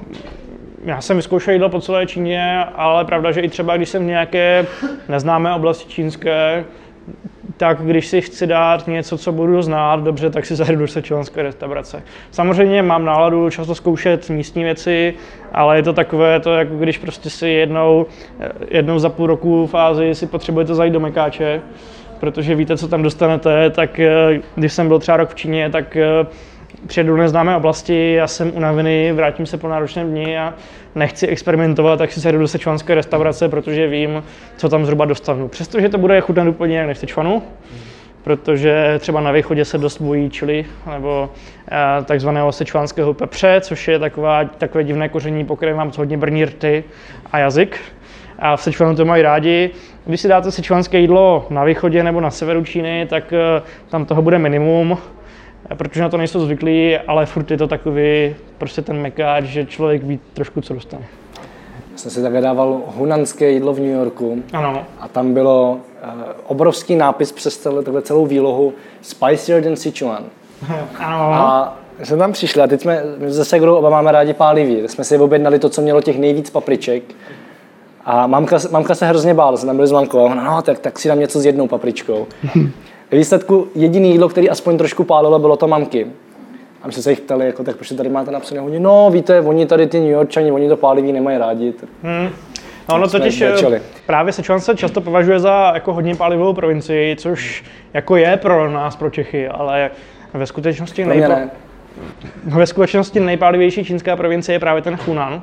já jsem vyzkoušel jídlo po celé Číně, ale pravda, že i třeba když jsem v nějaké neznámé oblasti čínské, tak když si chci dát něco, co budu znát dobře, tak si zajdu do sichuanské restaurace. Samozřejmě mám náladu často zkoušet místní věci, ale je to takové, to jako když prostě si jednou, jednou za půl roku v Ázii si potřebujete zajít do Mekáče, protože víte, co tam dostanete, tak eh, když jsem byl třeba rok v Číně, tak eh, přijedu do neznámé oblasti, já jsem unavený, vrátím se po náročném dni a nechci experimentovat, tak si zajdu do sečuanské restaurace, protože vím, co tam zhruba dostanu. Přestože to bude chutnat úplně jinak než v Sečuanu, protože třeba na východě se dost bojí čili nebo eh, takzvaného sečuánského pepře, což je taková, takové divné koření, po kterém vám hodně brní rty a jazyk. A v Sečuanu to mají rádi. Když si dáte sečuanské jídlo na východě nebo na severu Číny, tak eh, tam toho bude minimum, protože na to nejsou zvyklí, ale furt je to takový prostě ten mekáč, že člověk ví trošku, co dostane. Já jsem si také dával hunanské jídlo v New Yorku Ano. a tam bylo uh, obrovský nápis přes celé, takhle celou výlohu Spicier than Sichuan. Ano. A jsme tam přišli a teď jsme my se Segrou oba máme rádi pálivý, jsme si objednali to, co mělo těch nejvíc papriček. A mamka, mamka se hrozně bála, jsme tam byli s mamkou a ona, no tak, tak si dám něco s jednou papričkou. Ve výsledku jediný jídlo, který aspoň trošku pálilo, bylo to mamky. A my jsme se jich ptali, jako, tak proč tady máte napsané? Oni, no víte, oni tady ty New Yorkčani, oni to pálivý nemají rádi. Tak No, ono totiž začali. eh, právě Sečuan se často považuje za jako hodně pálivou provincii, což jako je pro nás, pro Čechy, ale ve skutečnosti, nejpa- ne. ve skutečnosti nejpálivější čínská provincie je právě ten Hunan.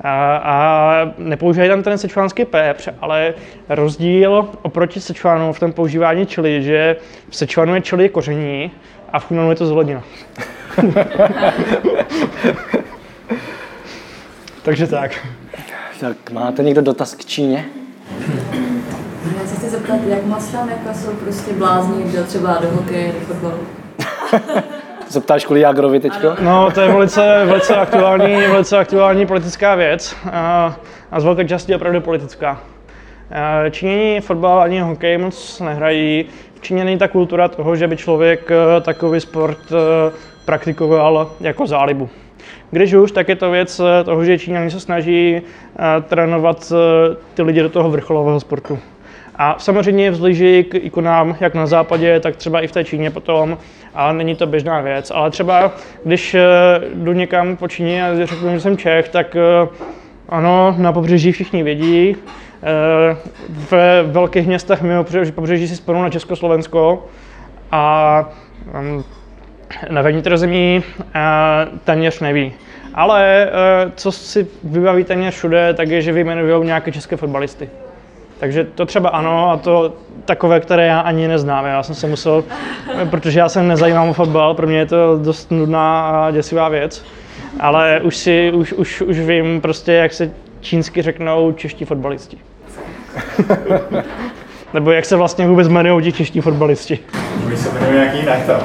A, a nepoužívají tam ten sečuánský pepř, ale rozdíl oproti Sečuanu v tom používání čili, že v Sečuanu je čili koření a v Hunanu je to zelenina. Takže tak. Tak máte někdo dotaz k Číně? Já se chci zeptat, jak moc tam jako jsou prostě blázni, kdo třeba do hokeje, do fotbalu. Zeptáš kvůli Jagrovi teďko? No, to je velice, velice, aktuální, velice aktuální politická věc a, a z velké části opravdu politická. Číňani fotbal ani hokej moc nehrají. V Číně není ta kultura toho, že by člověk eh, takový sport eh, praktikoval jako zálibu. Když už, tak je to věc eh, toho, že Číňani se snaží trénovat ty lidi do toho vrcholového sportu. A samozřejmě vzlíží k ikonám jak na západě, tak třeba i v té Číně potom, ale není to běžná věc. Ale třeba když eh, jdu někam po Číně a řeknu, že jsem Čech, tak eh, Ano, na pobřeží všichni vědí. Eh, ve velkých městech mimo pobřeží si spomnou na Československo a mm, na vnitrozemí téměř neví. Ale co si vybaví téměř všude, tak je, že vyjmenují nějaké české fotbalisty. Takže to třeba ano, a to takové, které já ani neznám. Já jsem se musel, protože já se nezajímám o fotbal, pro mě je to dost nudná a děsivá věc, ale už, si, už, už, už vím prostě, jak se čínsky řeknou čeští fotbalisti. Nebo jak se vlastně vůbec jmenují ti čeští fotbalisti. Se jmenuje nějaký jinak tam.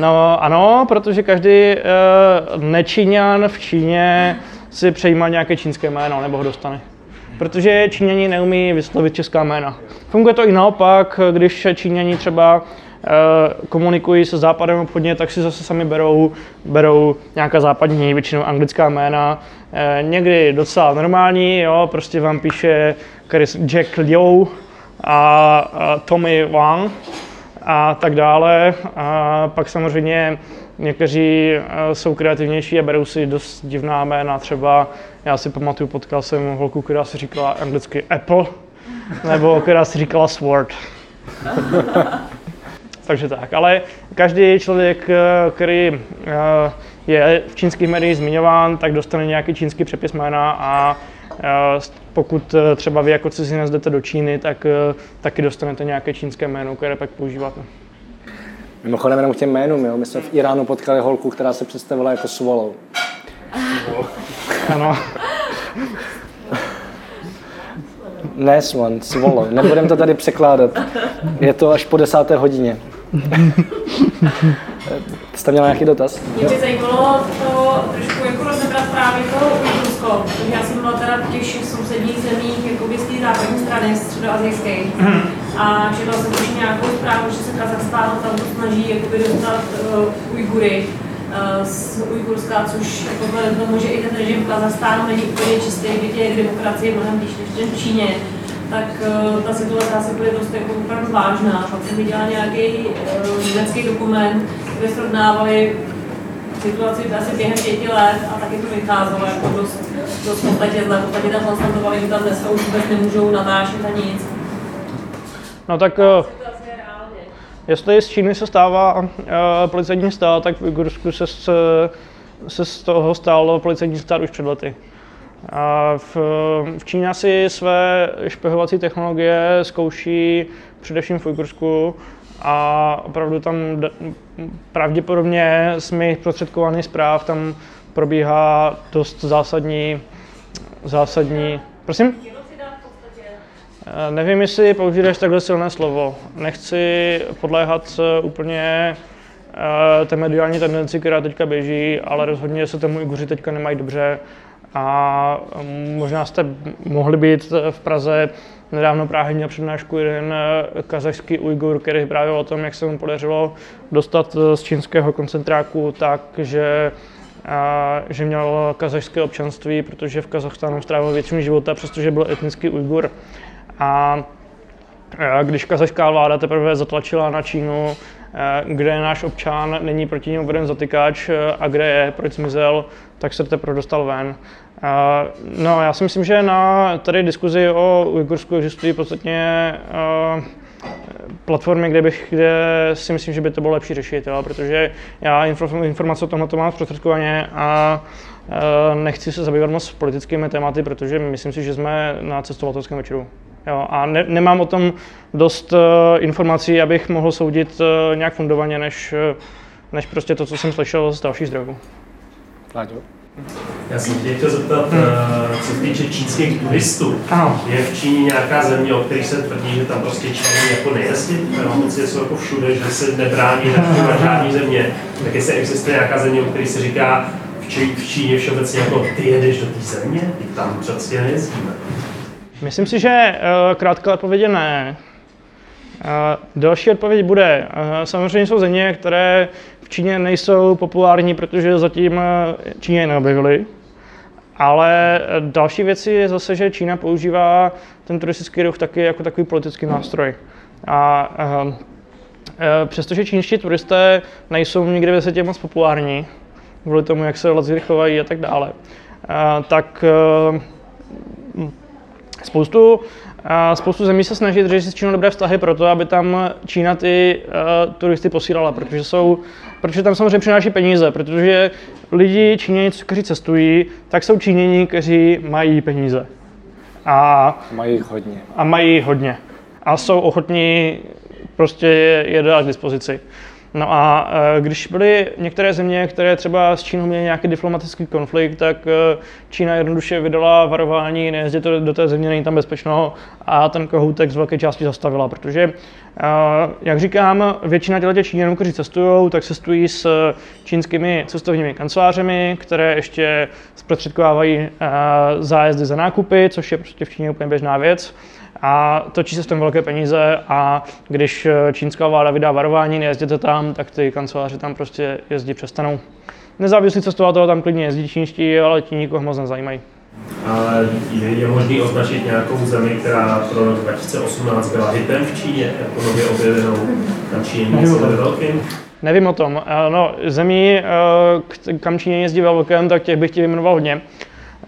No ano, protože každý uh, nečíňan v Číně si přejímá nějaké čínské jméno nebo ho dostane protože Číňani neumí vyslovit česká jména. Funguje to i naopak, když Číňani třeba eh, komunikují se západem obchodně, tak si zase sami berou, berou nějaká západní, většinou anglická jména. Eh, někdy docela normální, jo, prostě vám píše Chris Jack Liu a Tommy Wang a tak dále. A pak samozřejmě Někteří eh, jsou kreativnější a berou si dost divná jména. Třeba já si pamatuju, potkal jsem holku, která si říkala anglicky Apple, nebo která si říkala Sword. Takže tak, ale každý člověk, eh, který eh, je v čínských médiích zmiňován, tak dostane nějaký čínský přepis jména a pokud třeba vy jako cizinec jdete do Číny, tak taky dostanete nějaké čínské jméno, které pak používáte. Mimochodem jenom k těm jménům, jo. My jsme v Iránu potkali holku, která se představila jako Swallow. Ano. Ne Swan, Swallow. Nebudem to tady překládat. Je to až po desáté hodině. Jste měla nějaký dotaz? Mě by zajímalo to trošku jako rozebrat právě to protože já jsem byla teda v těch sousedních zemích, jako z té západní strany středoazijské. A četla jsem už nějakou zprávu, že se Kazachstán tam snaží jakoby dostat uh, Ujgury uh, z Ujgurska, což jako vzhledem tomu, že i ten režim v Kazachstánu není úplně čistý, byť je demokracie mnohem blíž než v Číně, tak uh, ta situace asi bude dost jako opravdu vážná. Pak jsem viděla nějaký uh, německý dokument, kde srovnávali situaci asi během pěti let a taky to vycházelo jako dost, dost v podstatě zle. V podstatě tam konstatovali, že tam dneska už vůbec nemůžou natáčet a nic. No tak uh, jestli z Číny se stává uh, policejní stát, tak v Ujgursku se, se z toho stalo policejní stát už před lety. A v, v Číně si své špehovací technologie zkouší především v Ujgursku a opravdu tam pravděpodobně z mých prostředkovaných zpráv tam probíhá dost zásadní, zásadní, prosím? Nevím, jestli použiješ takhle silné slovo. Nechci podléhat úplně té mediální tendenci, která teďka běží, ale rozhodně se tomu Iguři teďka nemají dobře a možná jste mohli být v Praze nedávno Prahy měl přednášku jeden eh, kazašský Ujgur, který právě o tom, jak se mu podařilo dostat eh, z čínského koncentráku tak, že a, že měl kazašské občanství, protože v Kazachstánu strávil většinu života, přestože byl etnický Ujgur. A, a když kazašská vláda teprve zatlačila na Čínu, kde je náš občan, není proti němu veden zatykač a kde je, proč zmizel, tak se teprve dostal ven. No, já si myslím, že na tady diskuzi o Ujgursku existují podstatně platformy, kde, bych, kde si myslím, že by to bylo lepší řešit, jo, protože já informace o tomhle mám zprostředkovaně a nechci se zabývat moc politickými tématy, protože myslím si, že jsme na cestovatelském večeru. Jo, a ne, nemám o tom dost uh, informací, abych mohl soudit uh, nějak fundovaně, než, uh, než prostě to, co jsem slyšel z dalších zdrojů. Láďo? Já jsem tě chtěl zeptat, hmm. co se týče čínských turistů. Ano. Je v Číně nějaká země, o kterých se tvrdí, že tam prostě Číny jako nejezdit? Mám pocit, jsou jako všude, že se nebrání na žádný země. Tak jestli existuje nějaká země, o které se říká v, Čí, v Číně všeobecně jako ty jedeš do té země, ty tam přesně nejezdíme. Myslím si, že uh, krátká odpověď je ne. Uh, další odpověď bude, uh, samozřejmě jsou země, které v Číně nejsou populární, protože zatím Číně neobjevily. Ale další věc je zase, že Čína používá ten turistický ruch taky jako takový politický nástroj. A přestože čínští turisté nejsou nikde ve světě moc populární, kvůli tomu, jak se lidi chovají a tak dále, tak Spoustu, a spoustu zemí se snaží držet si s Čínou dobré vztahy proto, aby tam Čína ty uh, turisty posílala, protože, jsou, protože tam samozřejmě přináší peníze, protože lidi Číňani, kteří cestují, tak jsou Číňani, kteří mají peníze. A, Mají hodně. a mají hodně. A jsou ochotní prostě je dát k dispozici. No a eh, když byly některé země, které třeba s Čínou měly nějaký diplomatický konflikt, tak eh, Čína jednoduše vydala varování, nejezděte do té země, není tam bezpečno a ten kohoutek z velké části zastavila, protože, eh, jak říkám, většina těch Číňanů, kteří cestují, tak cestují s čínskými cestovními kancelářemi, které ještě zprostředkovávají zájezdy za nákupy, což je prostě v Číně úplně běžná věc a točí se s tom velké peníze a když čínská vláda vydá varování, nejezděte tam, tak ty kanceláře tam prostě jezdí přestanou. Nezávislí cestovatelé tam klidně jezdí čínští, ale ti nikoho moc nezajímají. Ale je, je možný označit nějakou zemi, která pro rok 2018 byla hitem v Číně, jako nově objevenou na Číně ve velkým? Nevím o tom. Eh, No, zemí, eh, kam Číně jezdí ve velkém, tak těch bych ti vyjmenoval hodně.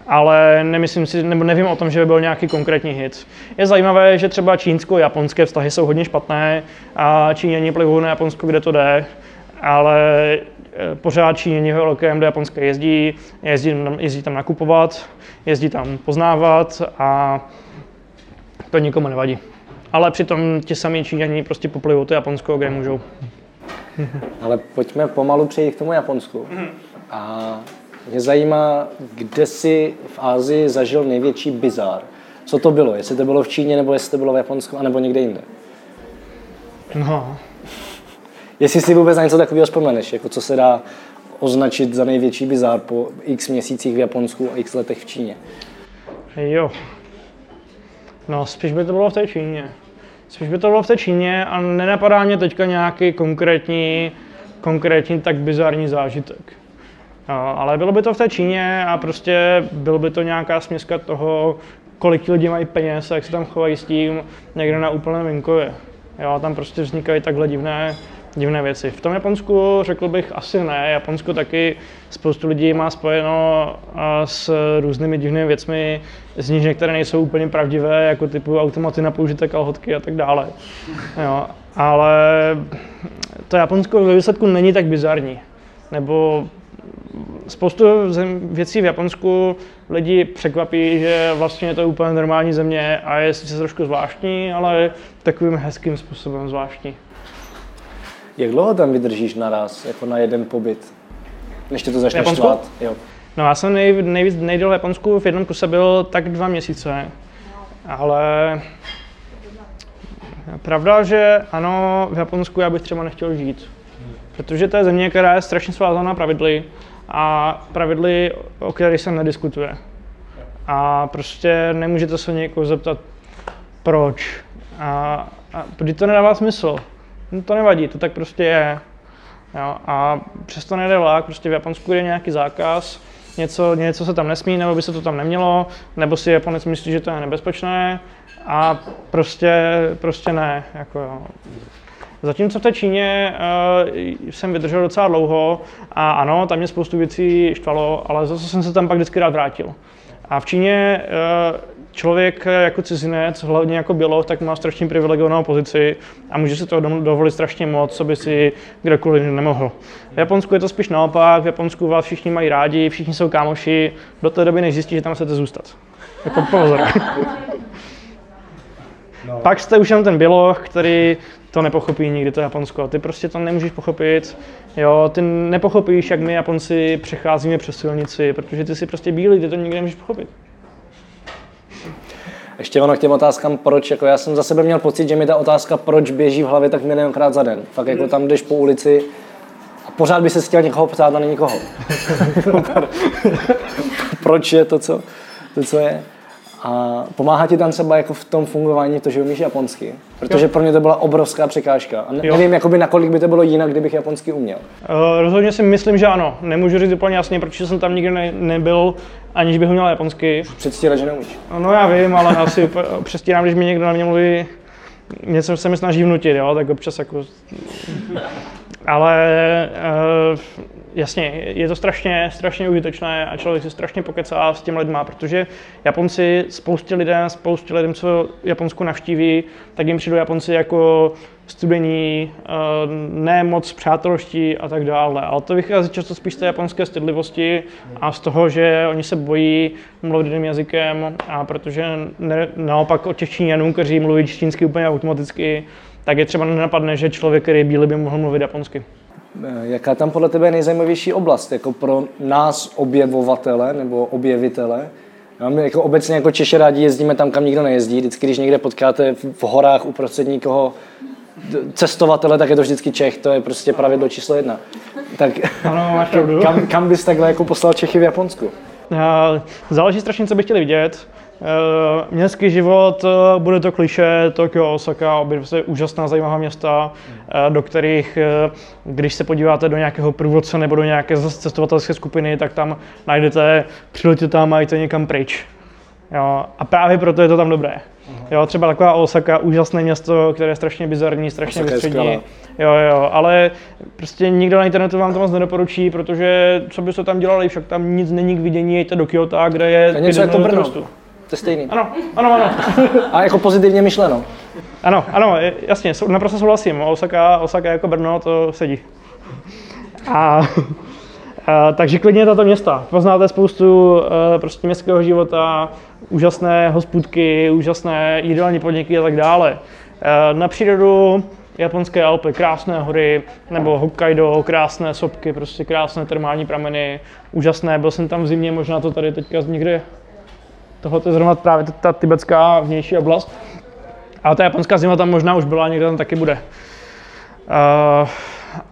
Ale nemyslím si, nebo nevím o tom, že by byl nějaký konkrétní hit. Je zajímavé, že třeba čínsko-japonské vztahy jsou hodně špatné a Číňani plivují na Japonsko, kde to jde, ale eh, pořád Číňani ve velkém do Japonska jezdí, jezdí, tam- jezdí tam nakupovat, jezdí tam poznávat a to nikomu nevadí. Ale přitom ti samí Číňani prostě poplivou to Japonsko, kde můžou. Ale pojďme pomalu přejít k tomu Japonsku. A mě zajímá, kde jsi v Ázii zažil největší bizár. Co to bylo? Jestli to bylo v Číně, nebo jestli to bylo v Japonsku, anebo někde jinde. No, Jestli si vůbec na něco takového vzpomeneš, jako co se dá označit za největší bizár po x měsících v Japonsku a x letech v Číně. Jo. No, spíš by to bylo v té Číně. Spíš by to bylo v té Číně a nenapadá mě teďka nějaký konkrétní, konkrétní tak bizarní zážitek. Ale bylo by to v té Číně a prostě bylo by to nějaká směska toho, kolik ti lidi mají peněz a jak se tam chovají s tím někde na úplném venkově. Jo, tam prostě vznikají takhle divné, divné věci. V tom Japonsku řekl bych asi ne. Japonsko taky spoustu lidí má spojeno s různými divnými věcmi, z nich některé nejsou úplně pravdivé, jako typu automaty na použité kalhotky a tak dále. Jo, ale to Japonsko ve výsledku není tak bizarní. Nebo spoustu zem, věcí v Japonsku lidi překvapí, že vlastně je to úplně normální země a je sice trošku zvláštní, ale takovým hezkým způsobem zvláštní. Jak dlouho tam vydržíš naraz, jako na jeden pobyt? Než tě to začne štvát? Jo. No já jsem nej, nejvíc nejdéle v Japonsku v jednom kuse byl tak dva měsíce, ale pravda, že ano, v Japonsku já bych třeba nechtěl žít, protože to je země, která je strašně svázaná pravidly a pravidly, o kterých se nediskutuje. A prostě nemůžete se někoho zeptat, proč. A, a protože to nedává smysl. No to nevadí, to tak prostě je. Jo, a přesto nejde vlak, prostě v Japonsku je nějaký zákaz, něco, něco se tam nesmí, nebo by se to tam nemělo, nebo si Japonec myslí, že to je nebezpečné a prostě, prostě ne. Jako jo. Zatímco v té Číně uh, jsem vydržel docela dlouho a ano, tam mě spoustu věcí štvalo, ale zase jsem se tam pak vždycky rád vrátil. A v Číně uh, člověk jako cizinec, hlavně jako běloch, tak má strašně privilegovanou pozici a může si toho dom- dovolit strašně moc, co by si kdokoliv nemohl. V Japonsku je to spíš naopak, v Japonsku vás všichni mají rádi, všichni jsou kámoši, do té doby, než zjistí, že tam chcete zůstat. Jako pozor. No. Pak jste už jenom ten běloch, který to nepochopí nikdy to Japonsko. Ty prostě to nemůžeš pochopit. Jo, ty nepochopíš, jak my Japonci přecházíme přes silnici, protože ty jsi prostě bílý, ty to nikdy nemůžeš pochopit. Ještě ono k těm otázkám, proč, jako já jsem za sebe měl pocit, že mi ta otázka, proč běží v hlavě tak milionkrát za den. Fakt jako tam jdeš po ulici a pořád by se chtěl někoho ptát a není nikoho. proč je to, co, to, co je. A pomáhá ti tam třeba jako v tom fungování to, že umíš japonsky? Protože Jo. pro mě to byla obrovská překážka. A ne, Jo. nevím, jakoby, nakolik by to bylo jinak, kdybych japonsky uměl. Uh, rozhodně si myslím, že ano. Nemůžu říct úplně jasně, protože jsem tam nikdy ne- nebyl, aniž bych uměl japonsky. Předstírat, že neumíš. No já vím, ale asi přestírám, když mi někdo na mě mluví, něco se mi snaží vnutit, jo, tak občas jako ale uh, jasně, je to strašně, strašně užitečné a člověk si strašně pokecá s těmi lidma, protože Japonci, spoustě lidem, spoustě lidem, co Japonsku navštíví, tak jim přijdou Japonci jako studení, uh, ne moc přátelští a tak dále. Ale to vychází často spíš z té japonské stydlivosti a z toho, že oni se bojí mluvit jiným jazykem a protože ne, naopak od těch Číňanů, kteří mluví čínsky úplně automaticky, tak je třeba nenapadne, že člověk, který je bílý, by mohl mluvit japonsky. Eh, Jaká tam podle tebe je nejzajímavější oblast, jako pro nás objevovatele nebo objevitele? Já my jako obecně jako Češi rádi jezdíme tam, kam nikdo nejezdí. Vždycky, když někde potkáte v horách uprostřed někoho cestovatele, tak je to vždycky Čech, to je prostě pravidlo číslo jedna. Tak Ano, kam, kam bys takhle jako poslal Čechy v Japonsku? Eh, Záleží strašně, co by chtěli vidět. Eh, Městský život, eh, bude to kliše, Tokio, Osaka, obě dvě úžasná, zajímavá města, eh, do kterých, když se podíváte do nějakého průvodce nebo do nějaké cestovatelské skupiny, tak tam najdete, přiletěte tam a jděte někam pryč. Jo, a právě proto je to tam dobré. Jo, třeba taková Osaka, úžasné město, které je strašně bizarní, strašně vystřední. Jo, jo, ale prostě nikdo na internetu vám to moc nedoporučí, protože co byste tam dělali, však tam nic není k vidění, jděte do Kyoto, kde je To je něco jako milionů Brno. turistů. To je stejný. Ano, ano, ano. A jako pozitivně myšleno. Ano, ano, jasně, naprosto souhlasím. Osaka, Osaka jako Brno, to sedí. A, a takže klidně tato města. Poznáte spoustu uh, prostě městského života, úžasné hospůdky, úžasné jídelní podniky a tak dále. Uh, na přírodu japonské Alpy, krásné hory, nebo Hokkaido, krásné sopky, prostě krásné termální prameny, úžasné. Byl jsem tam v zimě, možná to tady teďka někde Tohle je zrovna právě ta, tibetská vnější oblast. A ta japonská zima tam možná už byla, někde tam taky bude. Uh,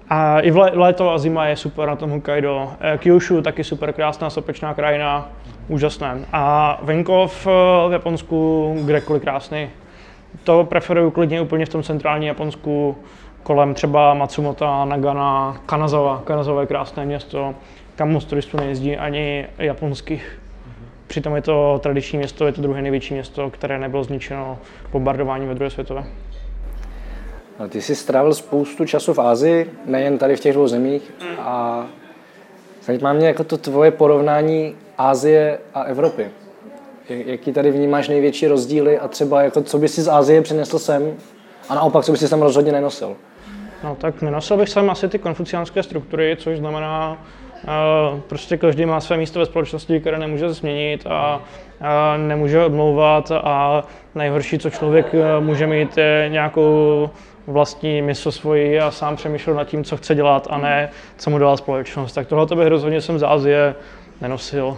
a i v lé- léto a zima je super na tom Hokkaido. Eh, Kyushu taky super, krásná sopečná krajina, úžasné. A venkov eh, v Japonsku kdekoliv krásný. To preferuju klidně úplně v tom centrálním Japonsku, kolem třeba Matsumota, Nagana, Kanazawa. Kanazawa je krásné město, kam moc turistů nejezdí ani japonských. Přitom je to tradiční město, je to druhé největší město, které nebylo zničeno bombardováním ve druhé světové. A ty jsi strávil spoustu času v Ázii, nejen tady v těch dvou zemích. A zajímá mě jako to tvoje porovnání Ázie a Evropy. Jak- Jaký tady vnímáš největší rozdíly a třeba jako co bys si z Ázie přinesl sem a naopak, co bys si sem rozhodně nenosil? No tak nenosil bych sem asi ty konfuciánské struktury, což znamená, prostě každý má své místo ve společnosti, které nemůže změnit a, nemůže odmlouvat a nejhorší, co člověk eh, může mít, je nějakou vlastní mysl svoji a sám přemýšlet nad tím, co chce dělat a ne, co mu dala společnost. Tak tohle bych rozhodně jsem z Ázie nenosil.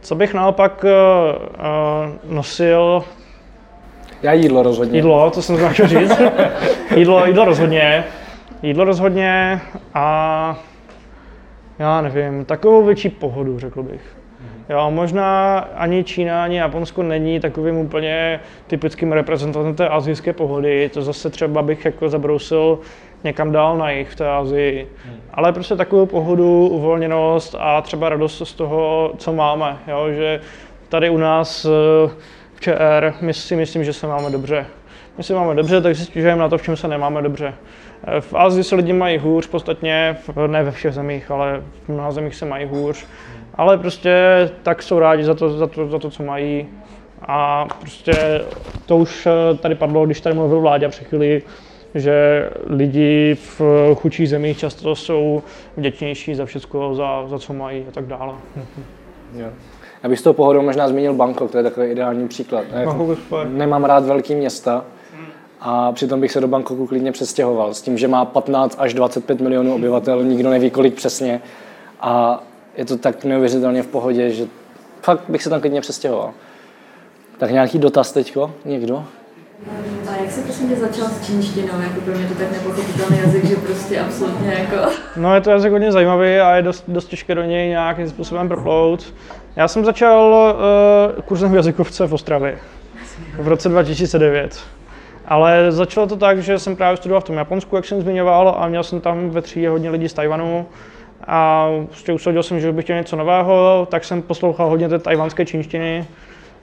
Co bych naopak uh, uh, nosil, Já jídlo rozhodně. Jídlo, to jsem chtěl říct. jídlo, jídlo rozhodně. Jídlo rozhodně a já nevím, takovou větší pohodu, řekl bych. Jo, možná ani Čína, ani Japonsko není takovým úplně typickým reprezentantem té azijské pohody. To zase třeba bych jako zabrousil někam dál na jich v té Azii. Ale prostě takovou pohodu, uvolněnost a třeba radost z toho, co máme. Jo? Že tady u nás eh, v ČR my si myslím, že se máme dobře. My se máme dobře, tak si stěžujeme na to, v čem se nemáme dobře. V Asii se lidi mají hůř, podstatně, v- ne ve všech zemích, ale v mnoha zemích se mají hůř. Ale prostě tak jsou rádi za to, za to, za to co mají. A prostě to už eh, tady padlo, když tady mluvil vládě před chvíli, že lidi v chudších zemích často jsou vděčnější za všechno, za, za co mají a tak dále. Jo. Já bych s tou pohodou možná zmínil Bangkok, to je takový ideální příklad. Jako nemám rád velký města a přitom bych se do Bangkoku klidně přestěhoval. S tím, že má 15 až 25 milionů obyvatel, nikdo neví kolik přesně. A je to tak neuvěřitelně v pohodě, že fakt bych se tam klidně přestěhoval. Tak nějaký dotaz teďko? Někdo? A jak jsi prosím tě začal s čínštinou? Jako pro mě to tak nepochopitelný jazyk, že prostě absolutně jako... No je to jazyk hodně zajímavý a je dost, dost těžké do něj nějakým způsobem proplout. Já jsem začal uh, kurzem v jazykovce v Ostravě v roce 2009. Ale začalo to tak, že jsem právě studoval v tom Japonsku, jak jsem zmiňoval, a měl jsem tam ve třídě hodně lidí z Tajvanu. A prostě usoudil jsem, že bych chtěl něco nového, tak jsem poslouchal hodně té tajvanské čínštiny.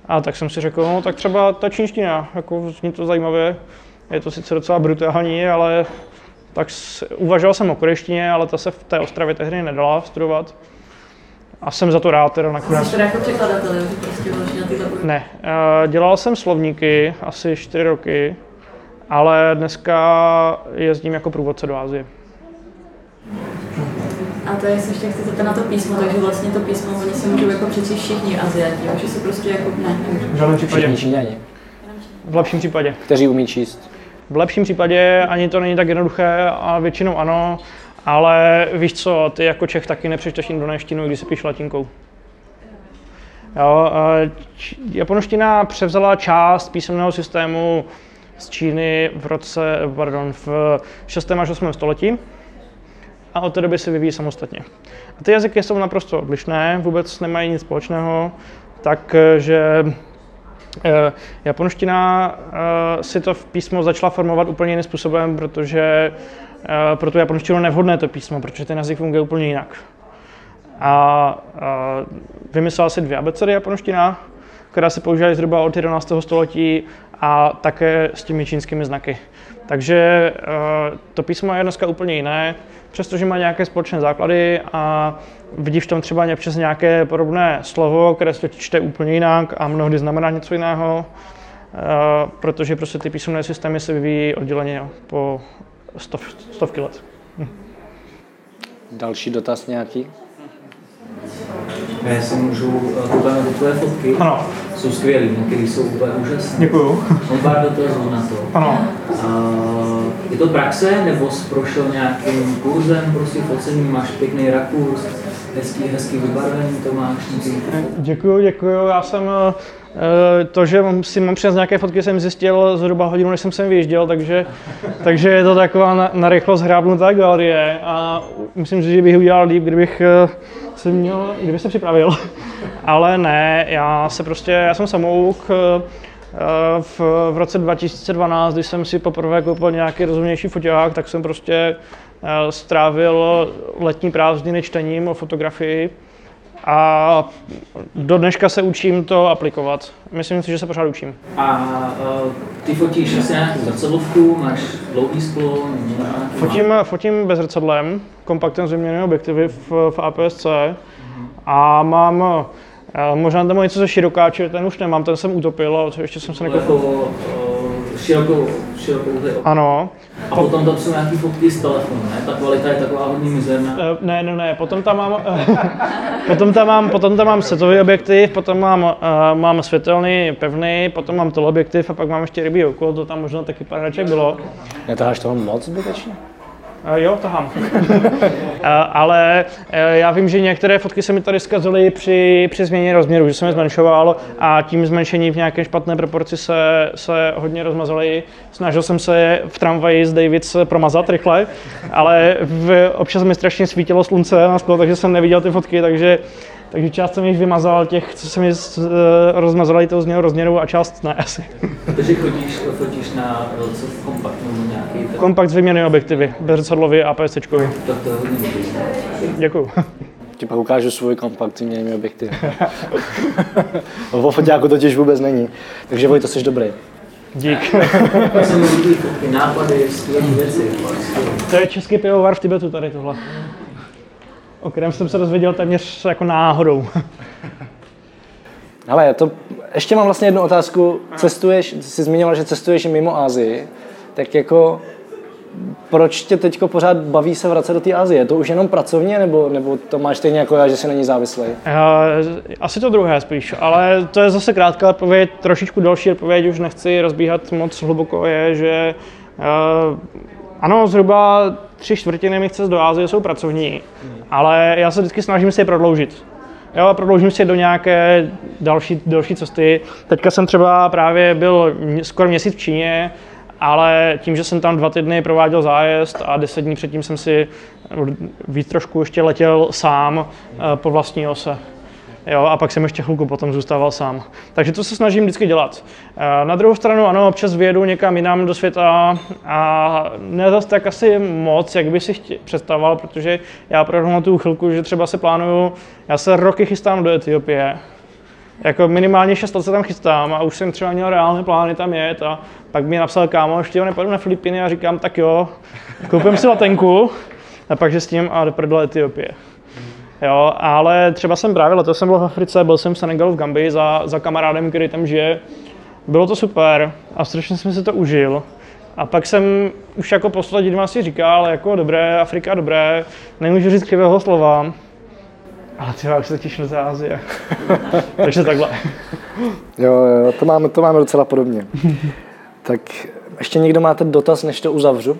A tak jsem si řekl, no tak třeba ta čínština, jako zní to zajímavě. Je to sice docela brutální, ale tak uvažoval jsem o korejštině, ale ta se v té Ostravě tehdy nedala studovat. A jsem za to rád teda nakonec. Jsi jako překladatel, prostě vlastně na tyhle Ne, eh, dělal jsem slovníky asi 4 roky, ale dneska jezdím jako průvodce do Asie. A to je, se ještě chci zeptat na to písmo, takže vlastně to písmo, oni si můžou jako přečíst všichni Aziati, že se prostě jako, ne. V žádném případě. Všichni V lepším případě. kteří umí číst. V lepším případě ani to není tak jednoduché a většinou ano, ale víš co, ty jako Čech taky nepřečteš indonéštinu, když se píš latinkou. Jo, a č- japonština převzala část písemného systému z Číny v roce, pardon, v 6. až 8. století a od té doby se vyvíjí samostatně. A ty jazyky jsou naprosto odlišné, vůbec nemají nic společného, takže Eh, Japonština eh, si to v písmo začala formovat úplně jiným způsobem, protože eh, pro tu japonštinu nevhodné to písmo, protože ten jazyk funguje úplně jinak. A vymyslela si dvě abecedy japonština, která se používají zhruba od 11. století a také s těmi čínskými znaky. Takže to písmo je dneska úplně jiné, přestože má nějaké společné základy a vidíš v tom třeba přes nějaké podobné slovo, které se čte úplně jinak a mnohdy znamená něco jiného, protože prostě ty písemné systémy se vyvíjí odděleně po stov, stovky let. Další dotaz nějaký? Já si můžu eh, koukat na ty tvoje fotky. Ano. Jsou skvělý, některý jsou úplně úžasné. Děkuju. Mám pár dotazů na to. Ano. Uh, je to praxe, nebo jsi prošel nějakým kurzem, prostě focením, máš pěkný rakurs, hezký, hezký vybarvení to máš. Děkuju, děkuju. Já jsem eh, to, že mám- si mám přines nějaké fotky, jsem zjistil zhruba hodinu, než jsem sem vyjížděl, takže, takže je to taková na, na rychlost hrábnutá galerie a myslím si, že bych udělal líp, kdybych eh, se měl, kdyby se připravil. Ale ne, já se prostě, já jsem samouk, eh, v, v roce 2012, když jsem si poprvé koupil nějaký rozumnější foťák, tak jsem prostě eh, strávil letní prázdniny čtením o fotografii a do dneška se učím to aplikovat. Myslím si, že se pořád učím. A uh, ty fotíš asi nějakou zrcadlovku, máš dlouhý sklo, nějaký- Fotím, fotím bezrcadlem, kompaktem s vyměněnými objektivy v, v APS-C a mám eh, možná tam něco ze širokáče, ten už nemám, ten jsem utopil, ale ještě jsem se nekoupil. jako uh, širokou, širokou Ano, A potom tam jsou nějaký fotky z telefonu, ne? Ta kvalita je taková hodně mizerná. Eh, Ne, ne, ne, potom tam mám, eh, potom tam mám, potom tam mám setový objektiv, potom mám, uh, mám světelný, pevný, potom mám teleobjektiv a pak mám ještě rybí oko, to tam možná taky pár hraček bylo. Netaháš toho moc zbytečně? Jo, tahám. uh, ale uh, já vím, že některé fotky se mi tady zkazily při, při změně rozměru, že jsem je zmenšoval a tím zmenšení v nějaké špatné proporci se, se hodně rozmazaly. Snažil jsem se v tramvaji z Davids promazat rychle, ale v, občas mi strašně svítilo slunce na sklo, takže jsem neviděl ty fotky, takže takže část jsem jich vymazal, těch, co se mi z- rozmazaly tou změnou rozměru a část ne asi. Takže chodíš, chodíš na co v kompakt nebo nějaký ten, Kompakt s vyměny objektivy, bezrcadlový a PSCčkový. tak to je hodně. Děkuju. Ti pak ukážu svůj kompakt s měnými objektivy. o foťáku totiž vůbec není. Takže Vojto, jsi dobrý. Dík. Nápady, věci. To je český pivovar v Tibetu tady tohle. O kterém jsem se dozvěděl téměř jako náhodou. Ale to, ještě mám vlastně jednu otázku. Cestuješ, jsi zmiňoval, že cestuješ i mimo Asii, tak jako proč tě teď pořád baví se vracet do té Asie? Je to už jenom pracovně, nebo, nebo to máš stejně jako já, že jsi není závislý? Eh, Asi to druhé spíš, ale to je zase krátká odpověď, trošičku další odpověď, už nechci rozbíhat moc hluboko, je, že eh, ano, zhruba tři čtvrtiny mých cest do Ázie jsou pracovní, ale já se vždycky snažím si je prodloužit. Jo, prodloužím si je do nějaké další, další cesty. Teďka jsem třeba právě byl skoro měsíc v Číně, ale tím, že jsem tam dva týdny prováděl zájezd a deset dní předtím jsem si víc trošku ještě letěl sám eh, po vlastní ose. Jo, a pak jsem ještě chvilku potom zůstával sám. Takže to se snažím vždycky dělat. Eh, Na druhou stranu, ano, občas vyjedu někam jinam do světa a ne zase tak asi moc, jak by si představoval, protože já na tu chvilku, že třeba se plánuju, já se roky chystám do Etiopie, Jako minimálně 6 let se tam chystám a už jsem třeba měl reálné plány tam jet a pak mi napsal kámoš, že nepadu na Filipiny a říkám, tak jo, koupím si letenku a pak že s tím a do Etiopie. Jo, ale třeba jsem právě letos jsem byl v Africe, byl jsem v Senegalu v Gambii za, za kamarádem, který tam žije. Bylo to super a strašně jsem si to užil. A pak jsem už jako poslední dvěma si říkal, jako dobré, Afrika dobré, nemůžu říct křivého slova, ale ty už se těším do Azie. Takže takhle. Jo, jo, to máme, to máme docela podobně. tak ještě někdo máte dotaz, než to uzavřu?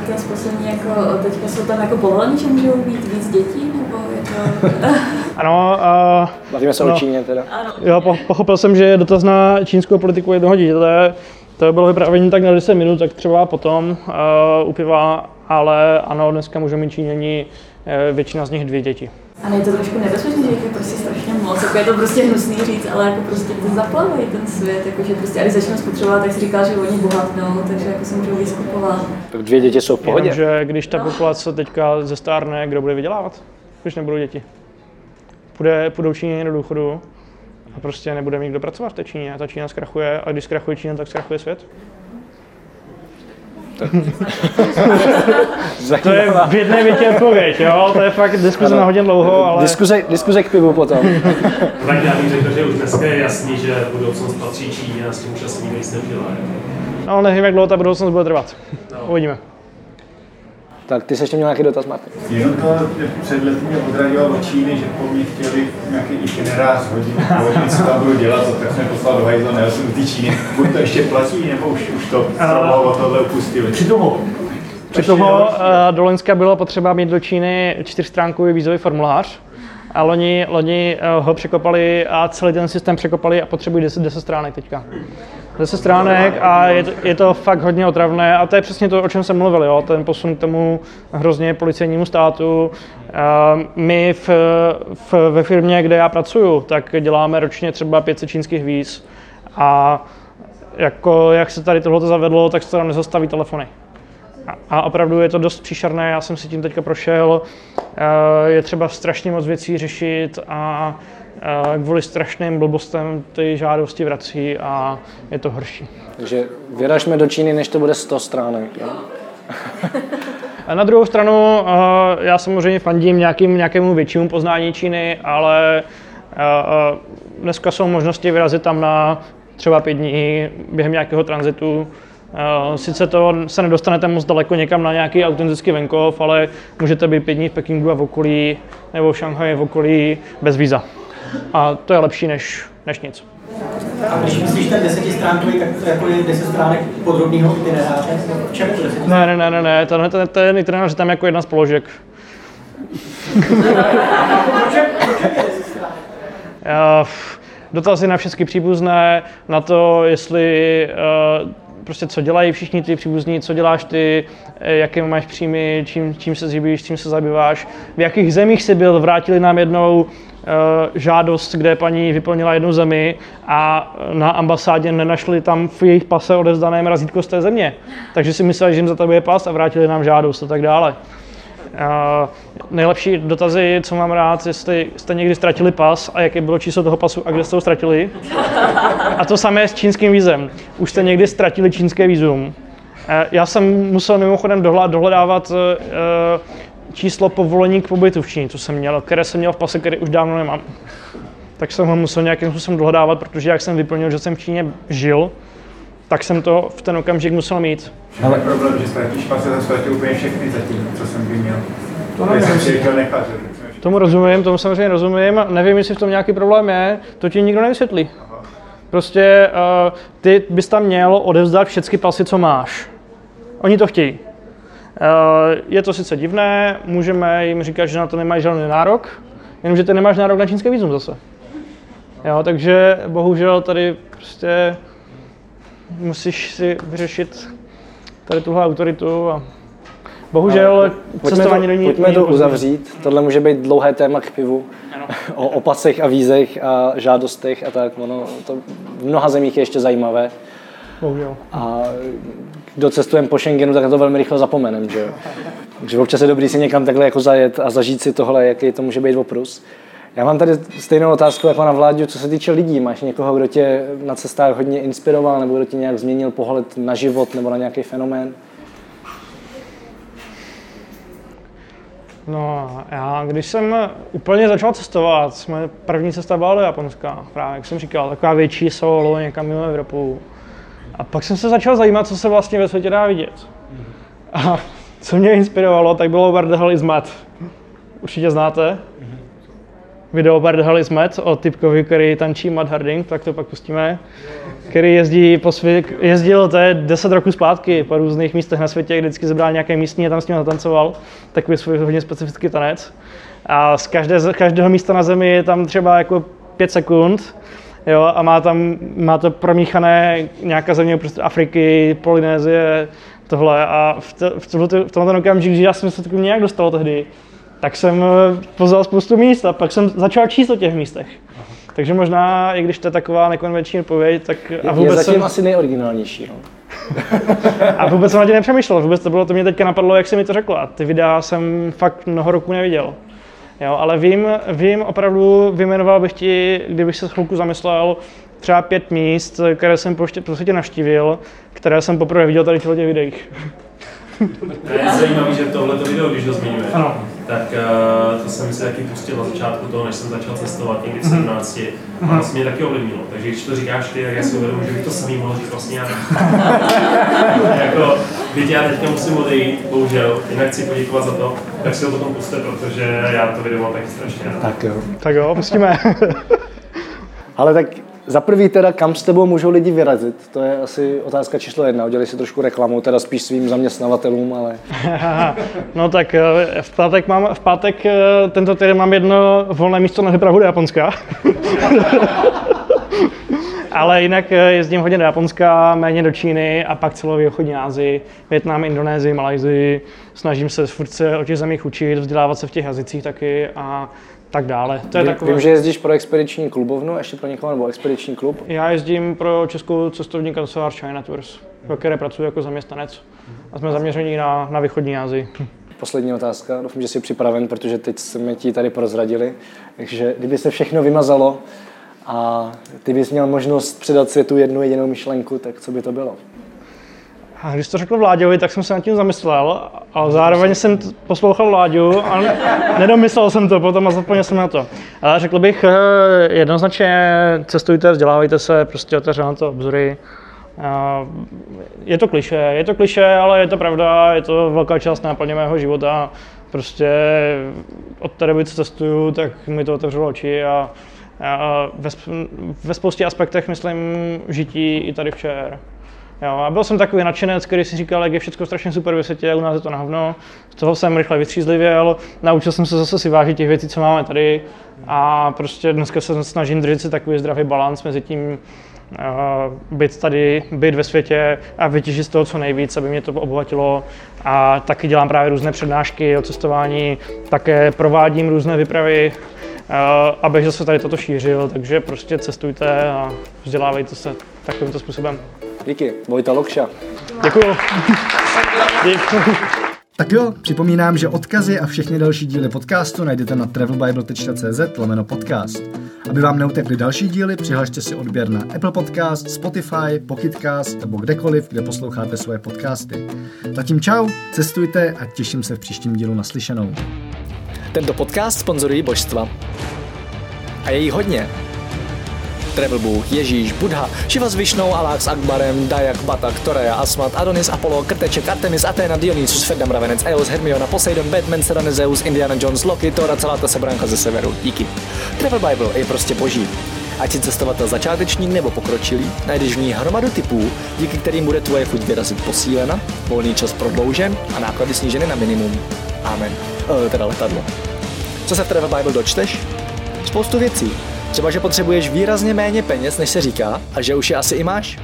Dotaz poslední, jako teďka jsou tam jako povolení, že můžou být víc dětí, nebo je to... Ano, uh, Bavíme se No. o Číně teda. ano. jo, po, pochopil jsem, že je dotaz na čínskou politiku jednoho dítěte. To bylo vyprávění tak na 10 minut, tak třeba potom uh, u piva, ale ano, dneska můžou mít Číňani uh, většina z nich dvě děti. A je to trošku nebezpečné, že jich je prostě strašně moc, jako je to prostě hnusný říct, ale jako prostě to zaplavají ten svět, jako že prostě, a když začnou spotřebovat, tak si říká, že oni bohatnou, takže jako se můžou vyskupovat. Tak dvě děti jsou v pohodě. Jenomže když ta populace teďka zestárne, kdo bude vydělávat, když nebudou děti? Půjde, půjdou Číně do důchodu a prostě nebude mít kdo pracovat v té Číně. A ta Čína zkrachuje a když zkrachuje Čína, tak zkrachuje svět. To je v jedné větě odpověď, jo? To je fakt diskuze na hodně dlouho, ale... Diskuze, diskuze k pivu potom. Tak já bych řekl, že už dneska je jasný, že budoucnost patří Číně a s tím už asi nikdo nic neudělá. No, nevím, jak dlouho ta budoucnost bude trvat. Uvidíme. Tak ty jsi ještě měl nějaký dotaz, Martin? Jenom to že před lety mě odradilo od Číny, že po mně chtěli nějaký itinerář hodit, co tam budu dělat, tak jsem je poslal do hajzla, nejel jsem do té Číny. Buď to ještě platí, nebo už, už to uh, od tohle upustili. Při toho, při toho uh, do Loňska bylo potřeba mít do Číny čtyřstránkový vízový formulář. A loni, loni uh, ho překopali a celý ten systém překopali a potřebují 10, 10 stránek teďka. 10 stránek a je to, je to fakt hodně otravné a to je přesně to, o čem jsem mluvil, jo? ten posun k tomu hrozně policejnímu státu. Uh, my v, v, ve firmě, kde já pracuju, tak děláme ročně třeba 500 čínských víz a jako, jak se tady tohle zavedlo, tak se tam nezastaví telefony. A- opravdu je to dost příšerné, já jsem si tím teďka prošel. Eh, Je třeba strašně moc věcí řešit a kvůli strašným blbostem ty žádosti vrací a je to horší. Takže vyražme do Číny, než to bude 100 stránek. Jo? A na druhou stranu, eh, já samozřejmě fandím nějakým, nějakému většímu poznání Číny, ale eh, eh, dneska jsou možnosti vyrazit tam na třeba pět dní během nějakého tranzitu. Sice to se nedostanete moc daleko někam na nějaký autentický venkov, ale můžete být pět dní v Pekingu a v okolí, nebo v Šanghaji v okolí bez víza. A to je lepší než, než nic. A když myslíš ten desetistránkový, tak to jako je deset stránek podrobného itineráře? V čem to Ne, ne, ne, ne, ne, tenhle ten, ten itinerář je tam jako jedna z položek. Dotazy na všechny příbuzné, na to, jestli eh, prostě co dělají všichni ty příbuzní, co děláš ty, eh, jaké máš příjmy, čím, čím se zhybíš, čím se zabýváš, v jakých zemích jsi byl, vrátili nám jednou žádost, kde paní vyplnila jednu zemi a na ambasádě nenašli tam v jejich pase odevzdané razítko z té země. Takže si mysleli, že jim za tebe je pas a vrátili nám žádost a tak dále. Uh, nejlepší dotazy, co mám rád, jestli jste někdy ztratili pas a jaké bylo číslo toho pasu a kde jste ho ztratili. A to samé s čínským vízem. Už jste někdy ztratili čínské vízum. Eh, Já jsem musel mimochodem dohledávat eh, číslo povolení k pobytu v Číně, co jsem měl, které jsem měl v pase, který už dávno nemám. Tak jsem ho musel nějakým způsobem dohledávat, protože jak jsem vyplnil, že jsem v Číně žil, tak jsem to v ten okamžik musel mít. Ale problém, že ztratíš pas, já jsem ztratil úplně všechny zatím, co jsem vyměl. To jsem si chtěl nechat. že- Tomu rozumím, tomu samozřejmě rozumím. Nevím, jestli v tom nějaký problém je, to ti nikdo nevysvětlí. Prostě uh, ty bys tam měl odevzdat všechny pasy, co máš. Oni to chtějí. Uh, je to sice divné, můžeme jim říkat, že na to nemají žádný nárok, jenomže ty nemáš nárok na čínské vízum zase. Jo, takže bohužel tady prostě musíš si vyřešit tady tuhle autoritu a bohužel Pojďme cestování to, do ní pojďme není to uzavřít. Tohle může být dlouhé téma k pivu. o opacech a vízech a žádostech a tak. Ono to v mnoha zemích je ještě zajímavé. Bohužel. A kdo cestujeme po Schengenu, tak na to velmi rychle zapomenem, že. Takže občas je dobrý si někam takhle jako zajet a zažít si tohle, jaký to může být oprus. Já mám tady stejnou otázku jako na vládu, co se týče lidí. Máš někoho, kdo tě na cestách hodně inspiroval, nebo kdo tě nějak změnil pohled na život nebo na nějaký fenomén? No, já když jsem úplně začal cestovat, jsme první cesta byla do Japonska, právě jak jsem říkal, taková větší solo někam mimo Evropu. A pak jsem se začal zajímat, co se vlastně ve světě dá vidět. A co mě inspirovalo, tak bylo Where the Hell is Matt. Určitě znáte? Video Where the Hell is Matt o typkovi, který tančí Matt Harding, tak to pak pustíme. Který jezdí po svě- jezdil to je 10 roků zpátky po různých místech na světě, kdy vždycky zebral nějaké místní a tam s ním zatancoval. Takový svůj hodně specifický tanec. A z každé, z každého místa na zemi je tam třeba jako 5 sekund. Jo, a má tam, má to promíchané nějaká země prostě Afriky, Polynézie, tohle. A v, to, v, tohle, v tomhle okamžiku, že já jsem se takovým nějak dostal tehdy, tak jsem eh, poznal spoustu míst a pak jsem začal číst o těch místech. Takže možná, i když to je taková nekonvenční odpověď, tak a je vůbec zatím jsem, asi nejoriginálnější. No. a vůbec jsem na tě nepřemýšlel, vůbec to bylo, to mě teďka napadlo, jak jsi mi to řekla. Ty videa jsem fakt mnoho roku neviděl. Jo, ale vím, vím opravdu, vyjmenoval bych ti, kdybych se chvilku zamyslel, třeba pět míst, které jsem po světě navštívil, které jsem poprvé viděl tady v těch videích. Je zajímavé, že tohle video, když ho zmiňuješ, Ano. Tak uh, to jsem si taky pustil na začátku toho, než jsem začal cestovat někdy v 17. A vlastně mě taky ovlivnilo. Takže když to říkáš ty, tak já si uvědomuji, že bych to samý mohl říct vlastně já. jako, byť já teďka musím odejít, bohužel, jinak chci poděkovat za to, tak si ho potom puste, protože já to video mám taky strašně rád. Tak jo. Tak jo, pustíme. Ale tak za prvý teda, kam s tebou můžou lidi vyrazit? To je asi otázka číslo jedna. Udělej si trošku reklamu, teda spíš svým zaměstnavatelům, ale... no tak eh, v pátek, mám, v pátek eh, tento týden mám jedno volné místo na přepravu do Japonska. Ale jinak eh, jezdím hodně do Japonska, méně do Číny a pak celou východní Asii, Větnam, Indonésii, Malajzii. Snažím se furt se o těch zemích učit, vzdělávat se v těch jazycích taky a tak dále. To je Vím, takové... vím, že jezdíš pro expediční klubovnu, ještě pro někoho, nebo expediční klub. Já jezdím pro českou cestovní kancelář China Tours, ve které pracuji jako zaměstnanec. A jsme zaměření na, na východní Asii. Poslední otázka, doufám, že jsi připraven, protože teď jsme ti tady prozradili. Takže kdyby se všechno vymazalo a ty bys měl možnost předat světu jednu jedinou myšlenku, tak co by to bylo? A když to řekl Vláďovi, tak jsem se nad tím zamyslel, ale zároveň jsem poslouchal Vláďu a ne- nedomyslel jsem to potom a zapomněl jsem na to. Ale řekl bych eh, jednoznačně, cestujte, vzdělávejte se, prostě otevřete na to obzory. A Je to kliše, je to kliše, ale je to pravda, je to velká část náplně mého života. Prostě od té doby, co cestuju, tak mi to otevřelo oči a, a ve, ve spoustě aspektech, myslím, žití i tady včer. Jo, a byl jsem takový nadšenec, který si říkal, jak je všechno strašně super ve světě, u nás je to na hovno. Z toho jsem rychle vystřízlivěl, naučil jsem se zase si vážit těch věcí, co máme tady. A prostě dneska se snažím držet si takový zdravý balans mezi tím, uh, být tady, být ve světě a vytěžit z toho co nejvíc, aby mě to obohatilo. A taky dělám právě různé přednášky o cestování, také provádím různé výpravy, uh, abych zase tady toto šířil, takže prostě cestujte a vzdělávejte se takovýmto způsobem. Díky, Vojta Lokša. Děkuju. Děkuju. Tak jo, připomínám, že odkazy a všechny další díly podcastu najdete na travelbible.cz lomeno podcast. Aby vám neutekly další díly, přihlašte si odběr na Apple Podcast, Spotify, Pocketcast nebo kdekoliv, kde posloucháte svoje podcasty. Zatím čau, cestujte a těším se v příštím dílu naslyšenou. Tento podcast sponzorují božstva. A je jí hodně. Bůh, Ježíš, Buddha, Šiva s Višnou, Alák s Akbarem, Dajak, Batak, Torea, Asmat, Adonis, Apollo, Krteček, Artemis, Athena, Dionysus, Ferdam, Ravenec, Eos, Hermiona, Poseidon, Batman, Serena, Zeus, Indiana Jones, Loki, Thor celá ta sebranka ze severu. Díky. Travel Bible je prostě boží. Ať si cestovatel začátečník nebo pokročilý, najdeš v ní hromadu typů, díky kterým bude tvoje chuť vyrazit posílena, volný čas prodloužen a náklady sníženy na minimum. Amen. E, teda letadlo. Co se v Travel Bible dočteš? Spoustu věcí. Třeba, že potřebuješ výrazně méně peněz, než se říká, a že už je asi i máš.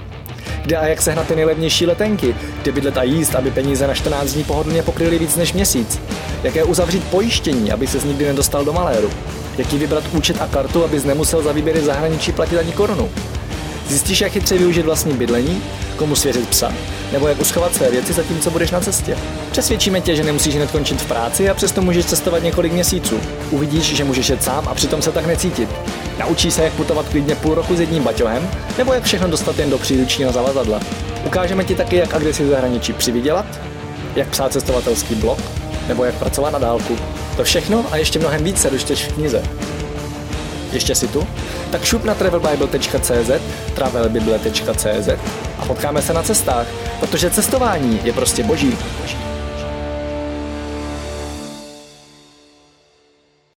Kde a jak sehnat ty nejlevnější letenky, kde bydlet a jíst, aby peníze na 14 dní pohodlně pokryly víc než měsíc. Jaké uzavřít pojištění, aby se nikdy nedostal do maléru. Jaký vybrat účet a kartu, abys nemusel za výběry v zahraničí platit ani korunu. Zjistíš, jak chytře využít vlastní bydlení, komu svěřit psa, nebo jak uschovat své věci zatímco budeš na cestě. Přesvědčíme tě, že nemusíš hned končit v práci a přesto můžeš cestovat několik měsíců. Uvidíš, že můžeš jet sám a přitom se tak necítit. Naučíš se, jak putovat klidně půl roku s jedním baťohem, nebo jak všechno dostat jen do příručního zavazadla. Ukážeme ti taky, jak a kde si v zahraničí přivydělat, jak psát cestovatelský blog, nebo jak pracovat na dálku. To všechno a ještě mnohem víc se dočteš v knize. Ještě si tu? Tak šup na travelbible.cz, travelbible.cz a potkáme se na cestách, protože cestování je prostě boží. boží.